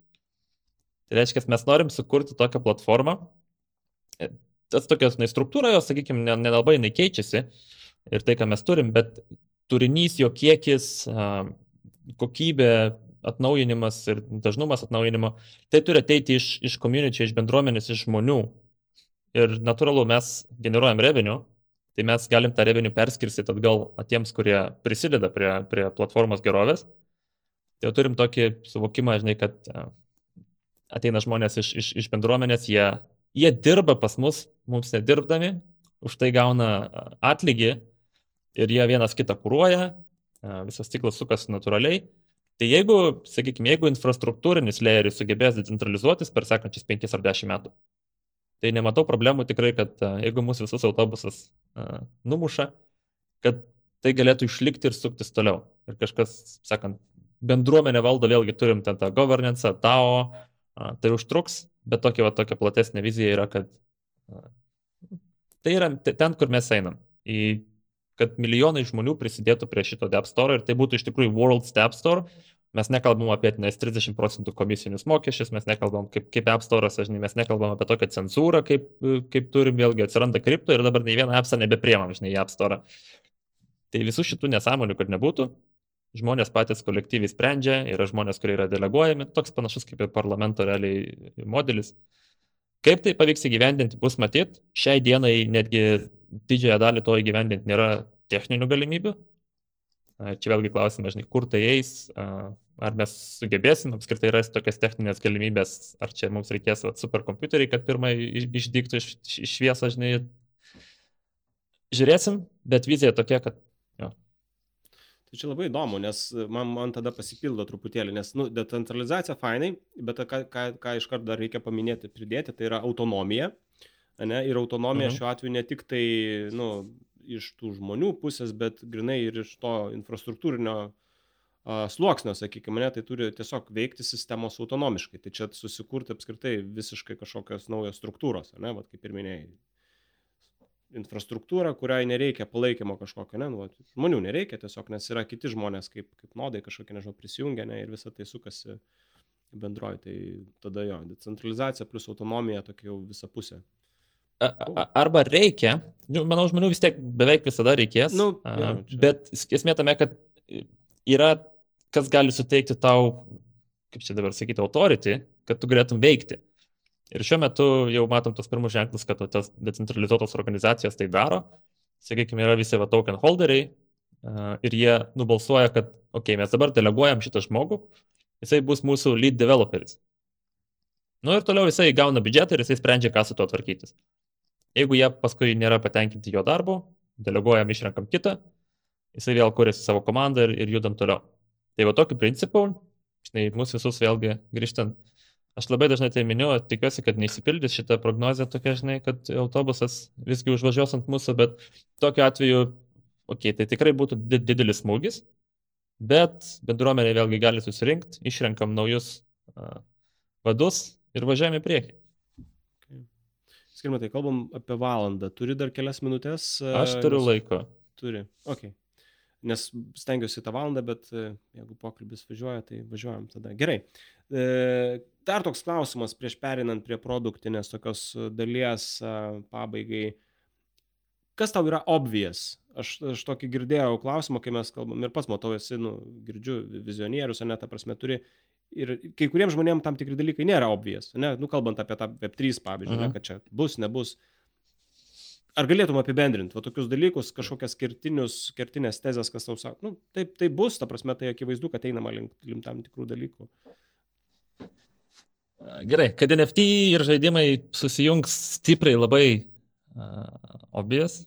Tai reiškia, mes norim sukurti tokią platformą. E, tas tokios, na, struktūra jos, sakykime, nelabai ne, nekeičiasi ir tai, ką mes turim, bet turinys, jo kiekis, uh, kokybė, atnaujinimas ir dažnumas atnaujinimo, tai turi ateiti iš, iš community, iš bendruomenės, iš žmonių. Ir natūralu, mes generuojam revenue, tai mes galim tą revenį perskirstyti atgal tiems, kurie prisideda prie, prie platformos gerovės. Tai jau turim tokį suvokimą, žinai, kad e, ateina žmonės iš, iš, iš bendruomenės, jie, jie dirba pas mus, mums nedirbdami, už tai gauna e, atlygį ir jie vienas kitą kūruoja, e, visas ciklas sukasi natūraliai. Tai jeigu, sakykime, jeigu infrastruktūrinis layeris sugebės decentralizuotis per sekančius 5 ar 10 metų, Tai nematau problemų tikrai, kad jeigu mūsų visus autobusas numuša, kad tai galėtų išlikti ir suktis toliau. Ir kažkas, sakant, bendruomenė valdo, vėlgi turim ten tą governance, TAO, tai užtruks, bet tokia, va, tokia platesnė vizija yra, kad tai yra ten, kur mes einam. Į, kad milijonai žmonių prisidėtų prie šito App Store ir tai būtų iš tikrųjų World's App Store, Mes nekalbam apie tenais 30 procentų komisinius mokesčius, mes nekalbam kaip, kaip App Store, žinai, mes nekalbam apie tokią cenzūrą, kaip, kaip turim, vėlgi atsiranda kripto ir dabar nei vieną appsą nebepriemam, žinai, į App Store. Tai visų šitų nesąmonių, kad nebūtų, žmonės patys kolektyviai sprendžia, yra žmonės, kurie yra deleguojami, toks panašus kaip ir parlamento realiai modelis. Kaip tai pavyks įgyvendinti, bus matyti. Šiai dienai netgi didžiąją dalį to įgyvendinti nėra techninių galimybių. Čia vėlgi klausimas, žinai, kur tai eis, ar mes sugebėsim apskritai rasti tokias techninės galimybės, ar čia mums reikės vat, superkompiuteriai, kad pirmai išdygtų iš, iš šviesą, žinai. Žiūrėsim, bet vizija tokia, kad... Jo. Tai čia labai įdomu, nes man, man tada pasipildo truputėlį, nes nu, decentralizacija fainai, bet ką, ką, ką iš karto dar reikia paminėti, pridėti, tai yra autonomija. Ne? Ir autonomija mhm. šiuo atveju ne tik tai nu, iš tų žmonių pusės, bet grinai ir iš to infrastruktūrinio uh, sluoksnio, sakykime, ne, tai turi tiesiog veikti sistemos autonomiškai. Tai čia susikurti apskritai visiškai kažkokios naujos struktūros, ne, Vat, kaip ir minėjai. Infrastruktūra, kuriai nereikia palaikymo kažkokio, ne, nu, žmonių nereikia tiesiog, nes yra kiti žmonės kaip, kaip nodai kažkokie, nežinau, prisijungia, ne, ir visą tai sukasi bendroji. Tai tada jo, decentralizacija plus autonomija tokia jau visa pusė. Arba reikia, nu, manau, žmonių vis tiek beveik visada reikės, nu, ja, čia. bet esmė tame, kad yra kas gali suteikti tau, kaip čia dabar sakyti, authority, kad tu galėtum veikti. Ir šiuo metu jau matom tos pirmus ženklus, kad tas decentralizuotos organizacijos tai daro. Sakykime, yra visi va token holderiai uh, ir jie nubalsuoja, kad, okei, okay, mes dabar deleguojam šitą žmogų, jisai bus mūsų lead developeris. Nu ir toliau jisai gauna biudžetą ir jisai sprendžia, ką su tuo tvarkytis. Jeigu jie paskui nėra patenkinti jo darbu, deleguojam, išrenkam kitą, jisai vėl kuriasi savo komandą ir, ir judam toliau. Tai va tokiu principu, žinai, mūsų visus vėlgi grįžtant, aš labai dažnai tai miniu, tikiuosi, kad neįsipildys šitą prognozę tokia, žinai, kad autobusas visgi užvažiuos ant mūsų, bet tokiu atveju, okei, okay, tai tikrai būtų didelis smūgis, bet bendruomenė vėlgi gali susirinkti, išrenkam naujus uh, vadus ir važiuojame į priekį. Skirma, tai kalbam apie valandą. Turi dar kelias minutės? Aš turiu nes... laiko. Turi. Ok nes stengiuosi tą valandą, bet e, jeigu pokalbis važiuoja, tai važiuojam tada. Gerai. E, dar toks klausimas prieš perinant prie produktinės tokios dalies pabaigai. Kas tau yra obvious? Aš, aš tokį girdėjau klausimą, kai mes kalbam ir pats matau, esi, nu, girdžiu, vizionierius, ne, ta prasme, turi ir kai kuriems žmonėms tam tikri dalykai nėra obvious, ne, nu, kalbant apie tą Web3 pavyzdžiui, ne, mhm. kad čia bus, nebus. Uh, ar galėtum apibendrinti va tokius dalykus, kažkokias kertinius, kertinės tezės, kas tau sako, nu, taip, tai bus, ta prasme, tai akivaizdu, kad einama link, link tam tikrų dalykų. Gerai, kad NFT ir žaidimai susijungs stipriai labai uh, obvious.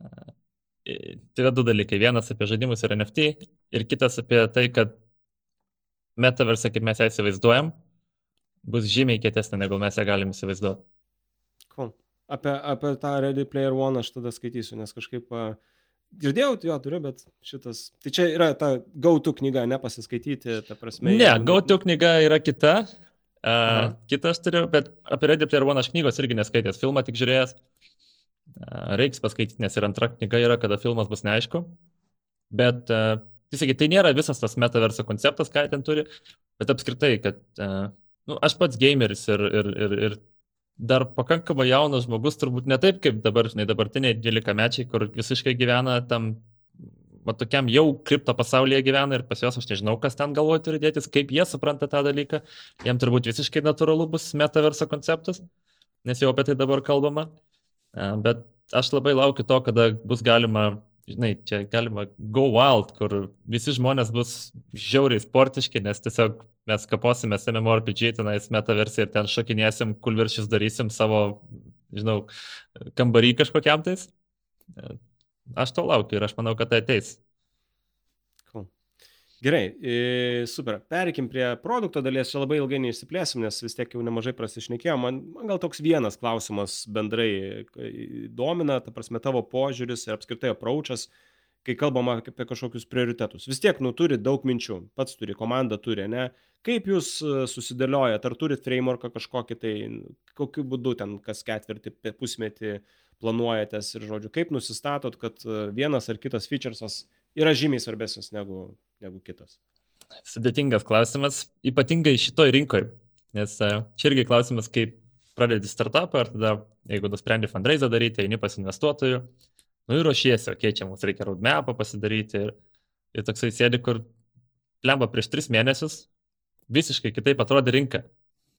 Uh, tai yra du dalykai. Vienas apie žaidimus ir NFT ir kitas apie tai, kad metaversą, kaip mes ją įsivaizduojam, bus žymiai kietesnė, negu mes ją galim įsivaizduoti. Cool. Apie, apie tą Ready Player One aš tada skaitysiu, nes kažkaip uh, girdėjau, jo turiu, bet šitas. Tai čia yra ta GoTo knyga, nepasiskaityti, ta prasme. Ne, jeigu... GoTo knyga yra kita. Uh, kitą aš turiu, bet apie Ready Player One aš knygos irgi neskaitęs, filmą tik žiūrėjęs. Uh, reiks paskaityti, nes ir antra knyga yra, kada filmas bus neaišku. Bet, uh, tiesiog, tai nėra visas tas metaverso konceptas, ką ten turi, bet apskritai, kad uh, nu, aš pats gameris ir, ir, ir, ir dar pakankamai jaunas žmogus, turbūt ne taip kaip dabar, žinai, dabartiniai 12 mečiai, kur visiškai gyvena tam, va tokiam jau kripto pasaulyje gyvena ir pas juos aš nežinau, kas ten galvoja turi dėtis, kaip jie supranta tą dalyką. Jiem turbūt visiškai natūralu bus metaverso konceptas, nes jau apie tai dabar kalbama. Bet aš labai laukiu to, kada bus galima žinai, čia galima go wild, kur visi žmonės bus žiauriai sportiški, nes tiesiog mes kaposime MMORPG, tenais metaversiją ir ten šokinėsim, kulviršius darysim savo, žinau, kambarį kažkokiam tais. Aš to laukiu ir aš manau, kad tai ateis. Gerai, super. Perikim prie produkto dalies, čia labai ilgai neišsiplėsim, nes vis tiek jau nemažai prasišnekėjom. Man, man gal toks vienas klausimas bendrai domina, ta prasme, tavo požiūris ir apskritai apraučas, kai kalbama apie kažkokius prioritetus. Vis tiek, nu, turi daug minčių, pats turi, komanda turi, ne? Kaip jūs e, susidėliojate, ar turit frameworką kažkokį, tai kokiu būdu ten kas ketvirtį, pusmetį planuojatės ir, žodžiu, kaip nusistatot, kad e, vienas ar kitas featuresas yra žymiai svarbesnis negu negu kitas? Sudėtingas klausimas, ypatingai šitoj rinkoje, nes e, čia irgi klausimas, kaip pradedi startupą, ar tada, jeigu nusprendi fundraiser daryti, eini pas investuotojų, nu ir ruošiesi, okei, okay, čia mums reikia roadmapą pasidaryti ir, ir toksai sėdi, kur lemba prieš tris mėnesius, visiškai kitaip atrodė rinka.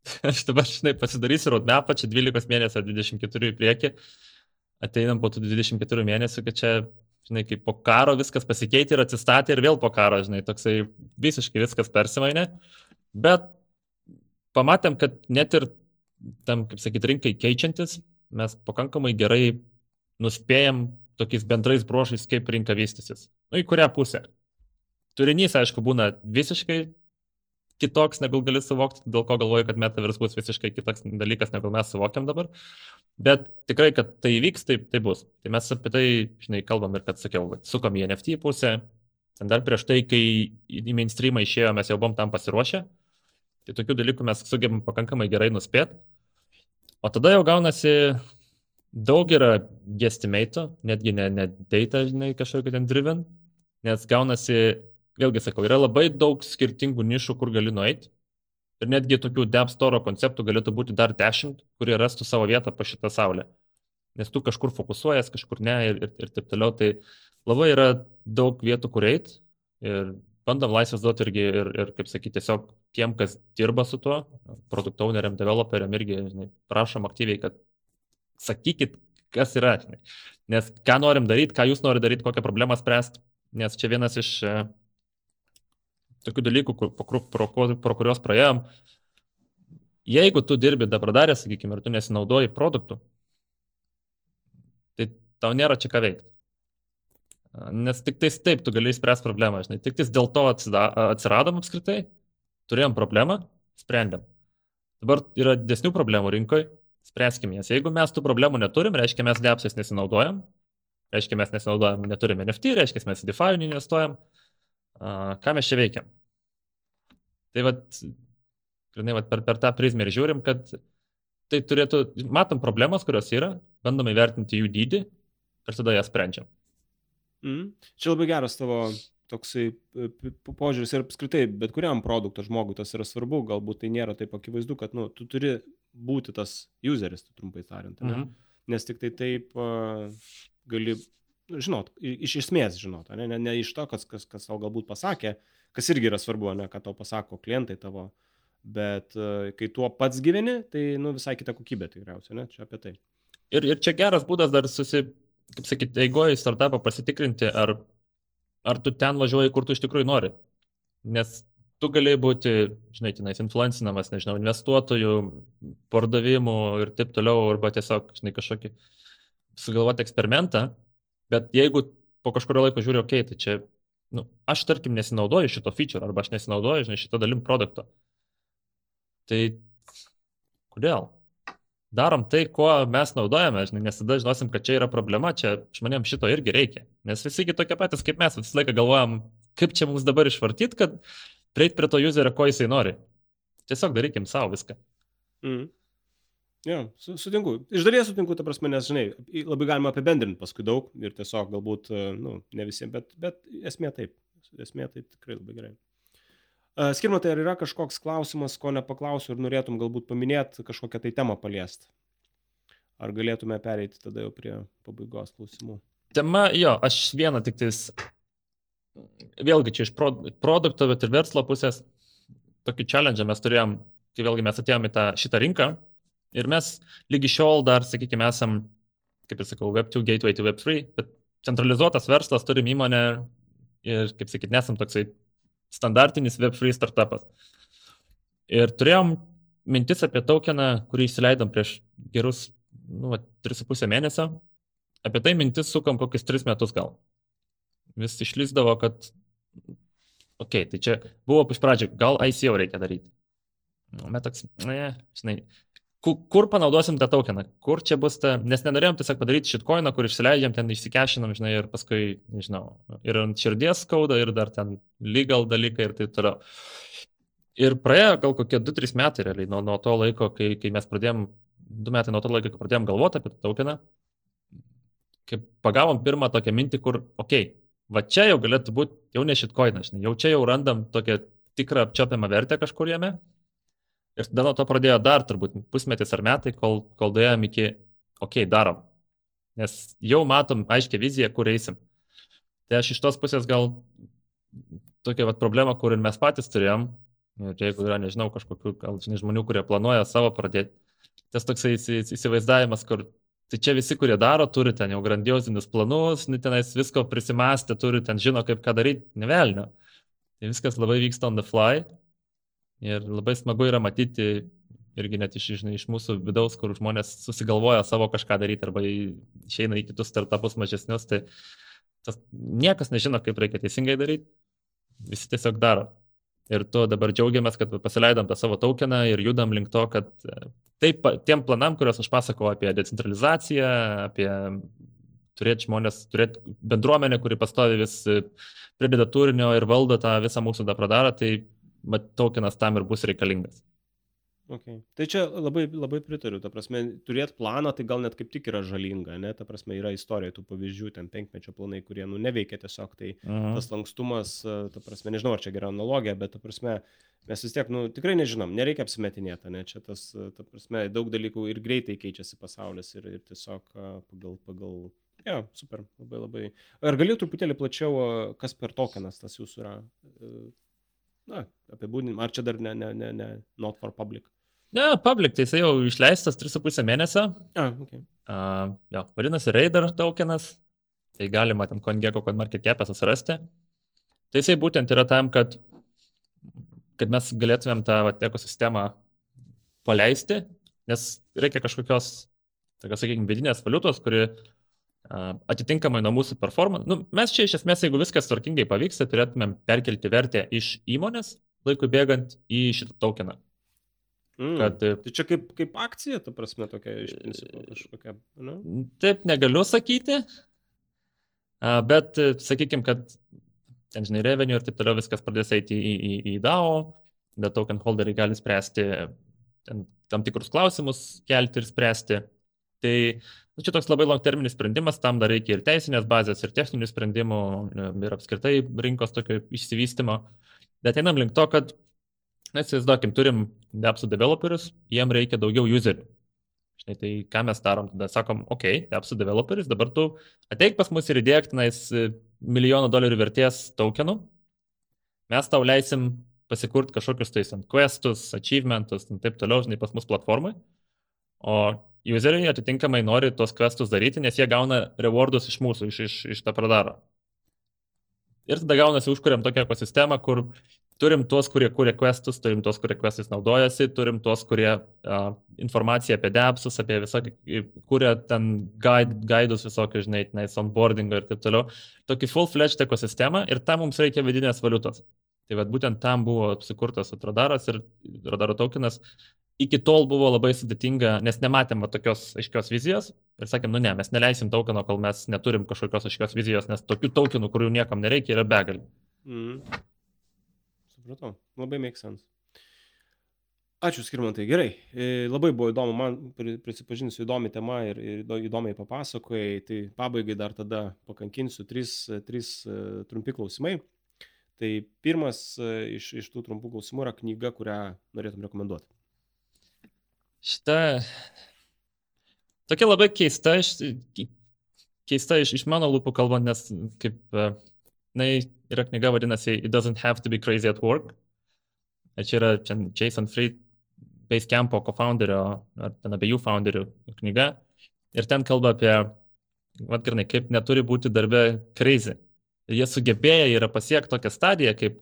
[LAUGHS] Aš dabar, žinai, pasidarysiu roadmapą, čia 12 mėnesių ar 24 į priekį, ateinam po tų 24 mėnesių, kad čia žinai, kaip po karo viskas pasikeitė ir atsistatė ir vėl po karo, žinai, toksai visiškai viskas persimainė. Bet pamatėm, kad net ir tam, kaip sakyt, rinkai keičiantis, mes pakankamai gerai nuspėjam tokiais bendrais brošais, kaip rinka vystysis. Nu, į kurią pusę. Turinys, aišku, būna visiškai kitoks, negu gali suvokti, dėl ko galvoju, kad metavers bus visiškai kitoks dalykas, negu mes suvokiam dabar. Bet tikrai, kad tai įvyks, taip tai bus. Tai mes apie tai, žinai, kalbam ir kad sakiau, sukam į NFT pusę, Ten dar prieš tai, kai į mainstreamą išėjo, mes jau buvom tam pasiruošę. Tai tokių dalykų mes sugebam pakankamai gerai nuspėti. O tada jau gaunasi daug yra guesstimate'ų, netgi ne, ne data, žinai, kažkokio ten driven, nes gaunasi, vėlgi sakau, yra labai daug skirtingų nišų, kur gali nueiti. Ir netgi tokių Dev Store konceptų galėtų būti dar dešimt, kurie rastų savo vietą po šitą saulę. Nes tu kažkur fokusuojas, kažkur ne ir, ir, ir taip toliau. Tai labai yra daug vietų, kur eiti. Ir bandom laisvės duoti irgi ir, ir, kaip sakyti, tiesiog tiem, kas dirba su tuo, produkt owneriam, developeriam irgi, žinai, prašom aktyviai, kad sakykit, kas yra, žinai. Nes ką norim daryti, ką jūs norite daryti, kokią problemą spręsti. Nes čia vienas iš e, tokių dalykų, kur, pro, pro, pro kuriuos praėjom. Jeigu tu dirbi dabradarė, sakykime, ir tu nesinaudoji produktų, tai tau nėra čia ką veikti. Nes tik tais taip tu gali įspręsti problemą, žinai. Tik tais dėl to atsiradom apskritai, turėjom problemą, sprendėm. Dabar yra didesnių problemų rinkoje, spręskim jas. Jeigu mes tų problemų neturim, reiškia mes depsais nesinaudojam, reiškia mes nesinaudojam, neturim NFT, reiškia mes į DeFi investuojam, ką mes čia veikiam. Tai vad, grinai, vat, per, per tą prizmę ir žiūrim, kad tai turėtų, matom problemas, kurios yra, bandom įvertinti jų dydį ir tada jas sprendžiam. Mm. Čia labai geras tavo toksai požiūris ir apskritai, bet kuriam produkto žmogui tas yra svarbu, galbūt tai nėra taip akivaizdu, kad nu, tu turi būti tas useris, trumpai tariant. Mm -hmm. Nes tik tai taip uh, gali žinot, iš esmės žinot, ne, ne, ne iš to, kas, kas, kas tau galbūt pasakė, kas irgi yra svarbu, ne, ką tau pasako klientai tavo, bet uh, kai tuo pats gyveni, tai nu, visai kita kokybė tikriausiai, ne, čia apie tai. Ir, ir čia geras būdas dar susi, kaip sakyti, eigoje startupą pasitikrinti, ar, ar tu ten važiuoji, kur tu iš tikrųjų nori. Nes tu galėjai būti, žinai, tenais influencinamas, nežinau, investuotojų, pardavimų ir taip toliau, arba tiesiog, žinai, kažkokį sugalvoti eksperimentą, Bet jeigu po kažkurio laiko žiūri, okei, okay, tai čia, nu, aš tarkim nesinaudoju šito feature arba aš nesinaudoju, žinai, šito dalim produkto. Tai kodėl? Darom tai, kuo mes naudojame, žinai, nes tada žinosim, kad čia yra problema, čia žmonėms šito irgi reikia. Nes visi tokie patys kaip mes, visą laiką galvojam, kaip čia mums dabar išvartyti, kad prieit prie to userio, ko jisai nori. Tiesiog darykim savo viską. Mm. Jo, sutinku. Iš dalies sutinku, ta prasme, nes, žinai, labai galima apibendrinti paskui daug ir tiesiog galbūt, e, nu, ne visiems, bet, bet esmė taip. Esmė tai tikrai labai gerai. Uh, Skirma, tai ar yra kažkoks klausimas, ko nepaklausiu ir norėtum galbūt paminėti kažkokią tai temą paliesti? Ar galėtume pereiti tada jau prie pabaigos klausimų? Tema, jo, aš vieną tik tais, vėlgi čia iš pro, produkto, bet ir verslo pusės, tokį challenge mes turėjom, kai vėlgi mes atėjome į tą, šitą rinką, Ir mes lygi šiol dar, sakykime, esam, kaip ir sakau, Web2 gateway to Web3, bet centralizuotas verslas, turim įmonę ir, kaip sakyt, nesam toksai standartinis Web3 startupas. Ir turėjom mintis apie tokeną, kurį įsileidom prieš gerus, nu, 3,5 mėnesio. Apie tai mintis sukam kokius 3 metus gal. Vis išlysdavo, kad, okei, okay, tai čia buvo iš pradžio, gal ICO reikia daryti. Nu, bet toks, ne, žinai, kur panaudosim tą tokeną, kur čia bus ta, nes nenorėjom tiesiog padaryti šitkoiną, kur išsileidžiam, ten išsikešinam, žinai, ir paskui, nežinau, ir ant širdies skauda, ir dar ten legal dalykai ir taip toliau. Ir praėjo gal kokie 2-3 metai realiai nuo, nuo to laiko, kai, kai mes pradėjom, 2 metai nuo to laiko, kai pradėjom galvoti apie tokeną, kai pagavom pirmą tokią mintį, kur, okei, okay, va čia jau galėtų būti jau ne šitkoinas, jau čia jau randam tokią tikrą apčiopiamą vertę kažkur jame Ir tada nuo to pradėjo dar turbūt pusmetis ar metai, kol, kol dėjom iki, okei, okay, darom. Nes jau matom aiškę viziją, kur eisim. Tai aš iš tos pusės gal tokia vat, problema, kur ir mes patys turėjom, ir jeigu yra, nežinau, kažkokių, gal žinai, žmonių, kurie planuoja savo pradėti, tas toksai įsivaizdavimas, kur tai čia visi, kurie daro, turi ten jau grandiozinius planus, nu, tenais visko prisimastę, turi ten žino, kaip ką daryti, nevelnio. Tai viskas labai vyksta on the fly Ir labai smagu yra matyti irgi net iš, žinai, iš mūsų vidaus, kur žmonės susigalvoja savo kažką daryti arba išeina į kitus startupus mažesnius, tai tas, niekas nežino, kaip reikia teisingai daryti, visi tiesiog daro. Ir tu dabar džiaugiamės, kad pasileidom tą savo tokeną ir judam link to, kad taip, tiem planam, kuriuos aš pasakau apie decentralizaciją, apie turėti žmonės, turėti bendruomenę, kuri pastovi vis prideda turinio ir valdo tą visą mūsų dapradarą, tai mat, tokenas tam ir bus reikalingas. Okay. Tai čia labai, labai pritariu, ta prasme, turėti planą, tai gal net kaip tik yra žalinga, ne, ta prasme, yra istorija tų pavyzdžių, ten penkmečio planai, kurie, nu, neveikia tiesiog, tai uh -huh. tas lankstumas, ta prasme, nežinau, ar čia gera analogija, bet, ta prasme, mes vis tiek, nu, tikrai nežinom, nereikia apsimetinėti, ne, čia tas, ta prasme, daug dalykų ir greitai keičiasi pasaulis ir, ir tiesiog pagal, pagal, ja, super, labai labai. Ar galiu truputėlį plačiau, kas per tokenas tas jūsų yra? E, na, apibūdinimą, ar čia dar ne, ne, ne, ne, not for public? Ne, public, tai jisai jau išleistas 3,5 mėnesio. Ah, okay. uh, jo, vadinasi Raider tokenas. Tai galima ten CoinGecko, CoinMarketCap'e susirasti. Tai jisai būtent yra tam, kad, kad mes galėtumėm tą vat, ekosistemą paleisti, nes reikia kažkokios, tokios, sakykime, vidinės valiutos, kuri uh, atitinkamai nuo mūsų performance. Nu, mes čia iš esmės, jeigu viskas tvarkingai pavyks, turėtumėm perkelti vertę iš įmonės laikui bėgant į šitą tokeną. Mm. Kad, tai čia kaip, kaip akcija, ta prasme, tokia iš principo kažkokia. Ne? Taip negaliu sakyti, bet sakykime, kad ten, žinai, revenue ir taip toliau viskas pradės eiti į, į, į DAO, bet token holderiai gali spręsti ten, tam tikrus klausimus, kelti ir spręsti. Tai nu, čia toks labai long terminis sprendimas, tam dar reikia ir teisinės bazės, ir techninių sprendimų, ir apskritai rinkos tokio išsivystimo. Bet einam link to, kad Na, įsivaizduokim, turim depsų developerius, jiem reikia daugiau userių. Žinai, tai ką mes darom, tada sakom, ok, depsų developeris, dabar tu ateik pas mus ir įdėk tenais e, milijono dolerių vertės tokenų, mes tau leisim pasikurti kažkokius tais ant questus, achievementus ir taip toliau, žinai, pas mus platformai. O useriai atitinkamai nori tos questus daryti, nes jie gauna rewardus iš mūsų, iš, iš, iš tą pradaro. Ir tada gaunasi, užkuriam tokią ekosistemą, kur turim tuos, kurie kūrė questus, turim tuos, kurie questais naudojasi, turim tuos, kurie uh, informaciją apie depsus, apie visokį, kūrė ten guide, gaidus visokius, žinai, tenais onboardingo ir taip toliau. Tokį full-fledged ekosistemą ir tam mums reikia vidinės valiutos. Tai vad būtent tam buvo sukurtas atradaras ir radaro tokenas. Iki tol buvo labai sudėtinga, nes nematėm tokios aiškios vizijos ir sakėm, nu ne, mes neleisim tokeno, kol mes neturim kažkokios aiškios vizijos, nes tokių tokenų, kurių niekam nereikia, yra begalė. Mm. Supratau. Labai make sense. Ačiū, Skirmantai. Gerai. E, labai buvo įdomu, man prisipažinsiu įdomi tema ir, ir įdomiai papasakojai. Tai pabaigai dar tada pakankinsiu tris, tris e, trumpi klausimai. Tai pirmas e, iš, iš tų trumpų klausimų yra knyga, kurią norėtum rekomenduoti. Šitą. Tokia labai keista, keista iš, iš mano lūpų kalbant, nes kaip Na, yra knyga vadinasi It doesn't have to be crazy at work. Čia yra čia Jason Fried, Basecampo co-founderio, ar ten abiejų founderių knyga. Ir ten kalba apie, vad grinai, kaip neturi būti darbe crazy. Ir jie sugebėję yra pasiekti tokią stadiją, kaip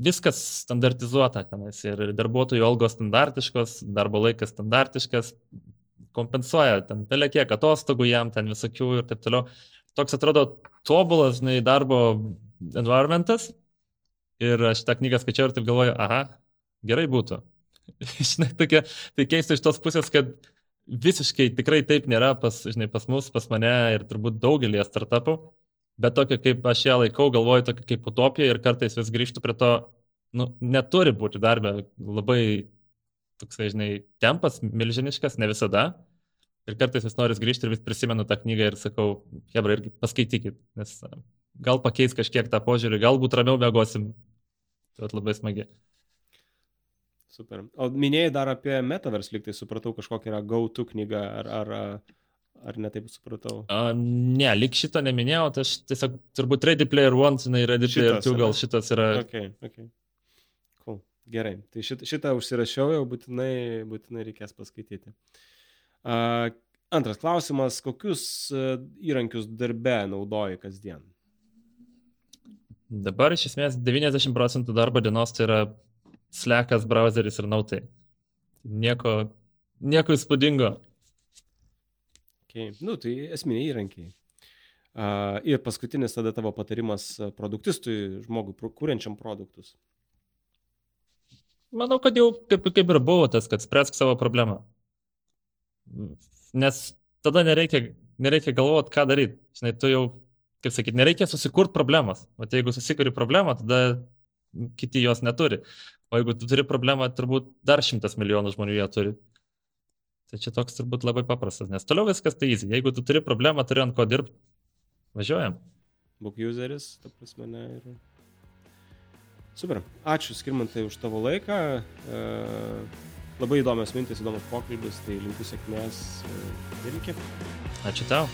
viskas standartizuota tenais ir darbuotojų algos standartiškos, darbo laikas standartiškas, kompensuoja ten belekiek atostogų jam, ten visokių ir taip toliau toks atrodo tobulas, žinai, darbo environmentas. Ir aš tą knygą skaičiau ir taip galvoju, aha, gerai būtų. [LAUGHS] žinai, tokia, tai keista iš tos pusės, kad visiškai tikrai taip nėra pas, žinai, pas mus, pas mane ir turbūt daugelį startupų, bet tokia kaip aš ją laikau, galvoju tokia kaip utopija ir kartais vis grįžtu prie to, nu, neturi būti darbė labai toksai, žinai, tempas milžiniškas, ne visada, Ir kartais vis noriu grįžti ir vis prisimenu tą knygą ir sakau, hebra, irgi paskaitykit, nes gal pakeis kažkiek tą požiūrį, galbūt ramiau mėgosim. Tai labai smagi. Super. O minėjai dar apie Metaverse, liktai supratau, kažkokia yra GoTo knyga, ar, ar, ar netaip supratau? A, ne, lik šito neminėjau, tai aš tiesiog turbūt Ready Player One, žinai, Ready Player 2, gal šitas yra. Okay, okay. Cool. Gerai, tai šitą, šitą užsirašiau, jau būtinai, būtinai reikės paskaityti. Uh, Antras klausimas, kokius įrankius darbe naudoji kasdien? Dabar iš esmės 90 procentų darbo dienos tai yra slekas, browseris ir nautai. Nieko, nieko įspūdingo. Okay. Nu, tai esminiai įrankiai. Uh, ir paskutinis tada tavo patarimas produktistui, žmogui, kūrenčiam produktus. Manau, kad jau kaip, kaip ir buvo tas, kad spręsk savo problemą. Nes tada nereikia nereikia galvoti, ką daryti. Žinai, tu jau, kaip sakyti, nereikia susikurti problemas. O jeigu susikuri problemą, tada kiti jos neturi. O jeigu tu turi problemą, turbūt dar šimtas milijonų žmonių ją turi. Tai čia toks turbūt labai paprastas, nes toliau viskas tai easy. Jeigu tu turi problemą, turi ant ko dirbti, važiuojam. Book useris, ta prasme, ne. Ir... Super. Ačiū Skirmantai už tavo laiką. E, labai įdomios mintis, įdomus pokalbis, tai linkiu sėkmės ir iki. Ačiū tau.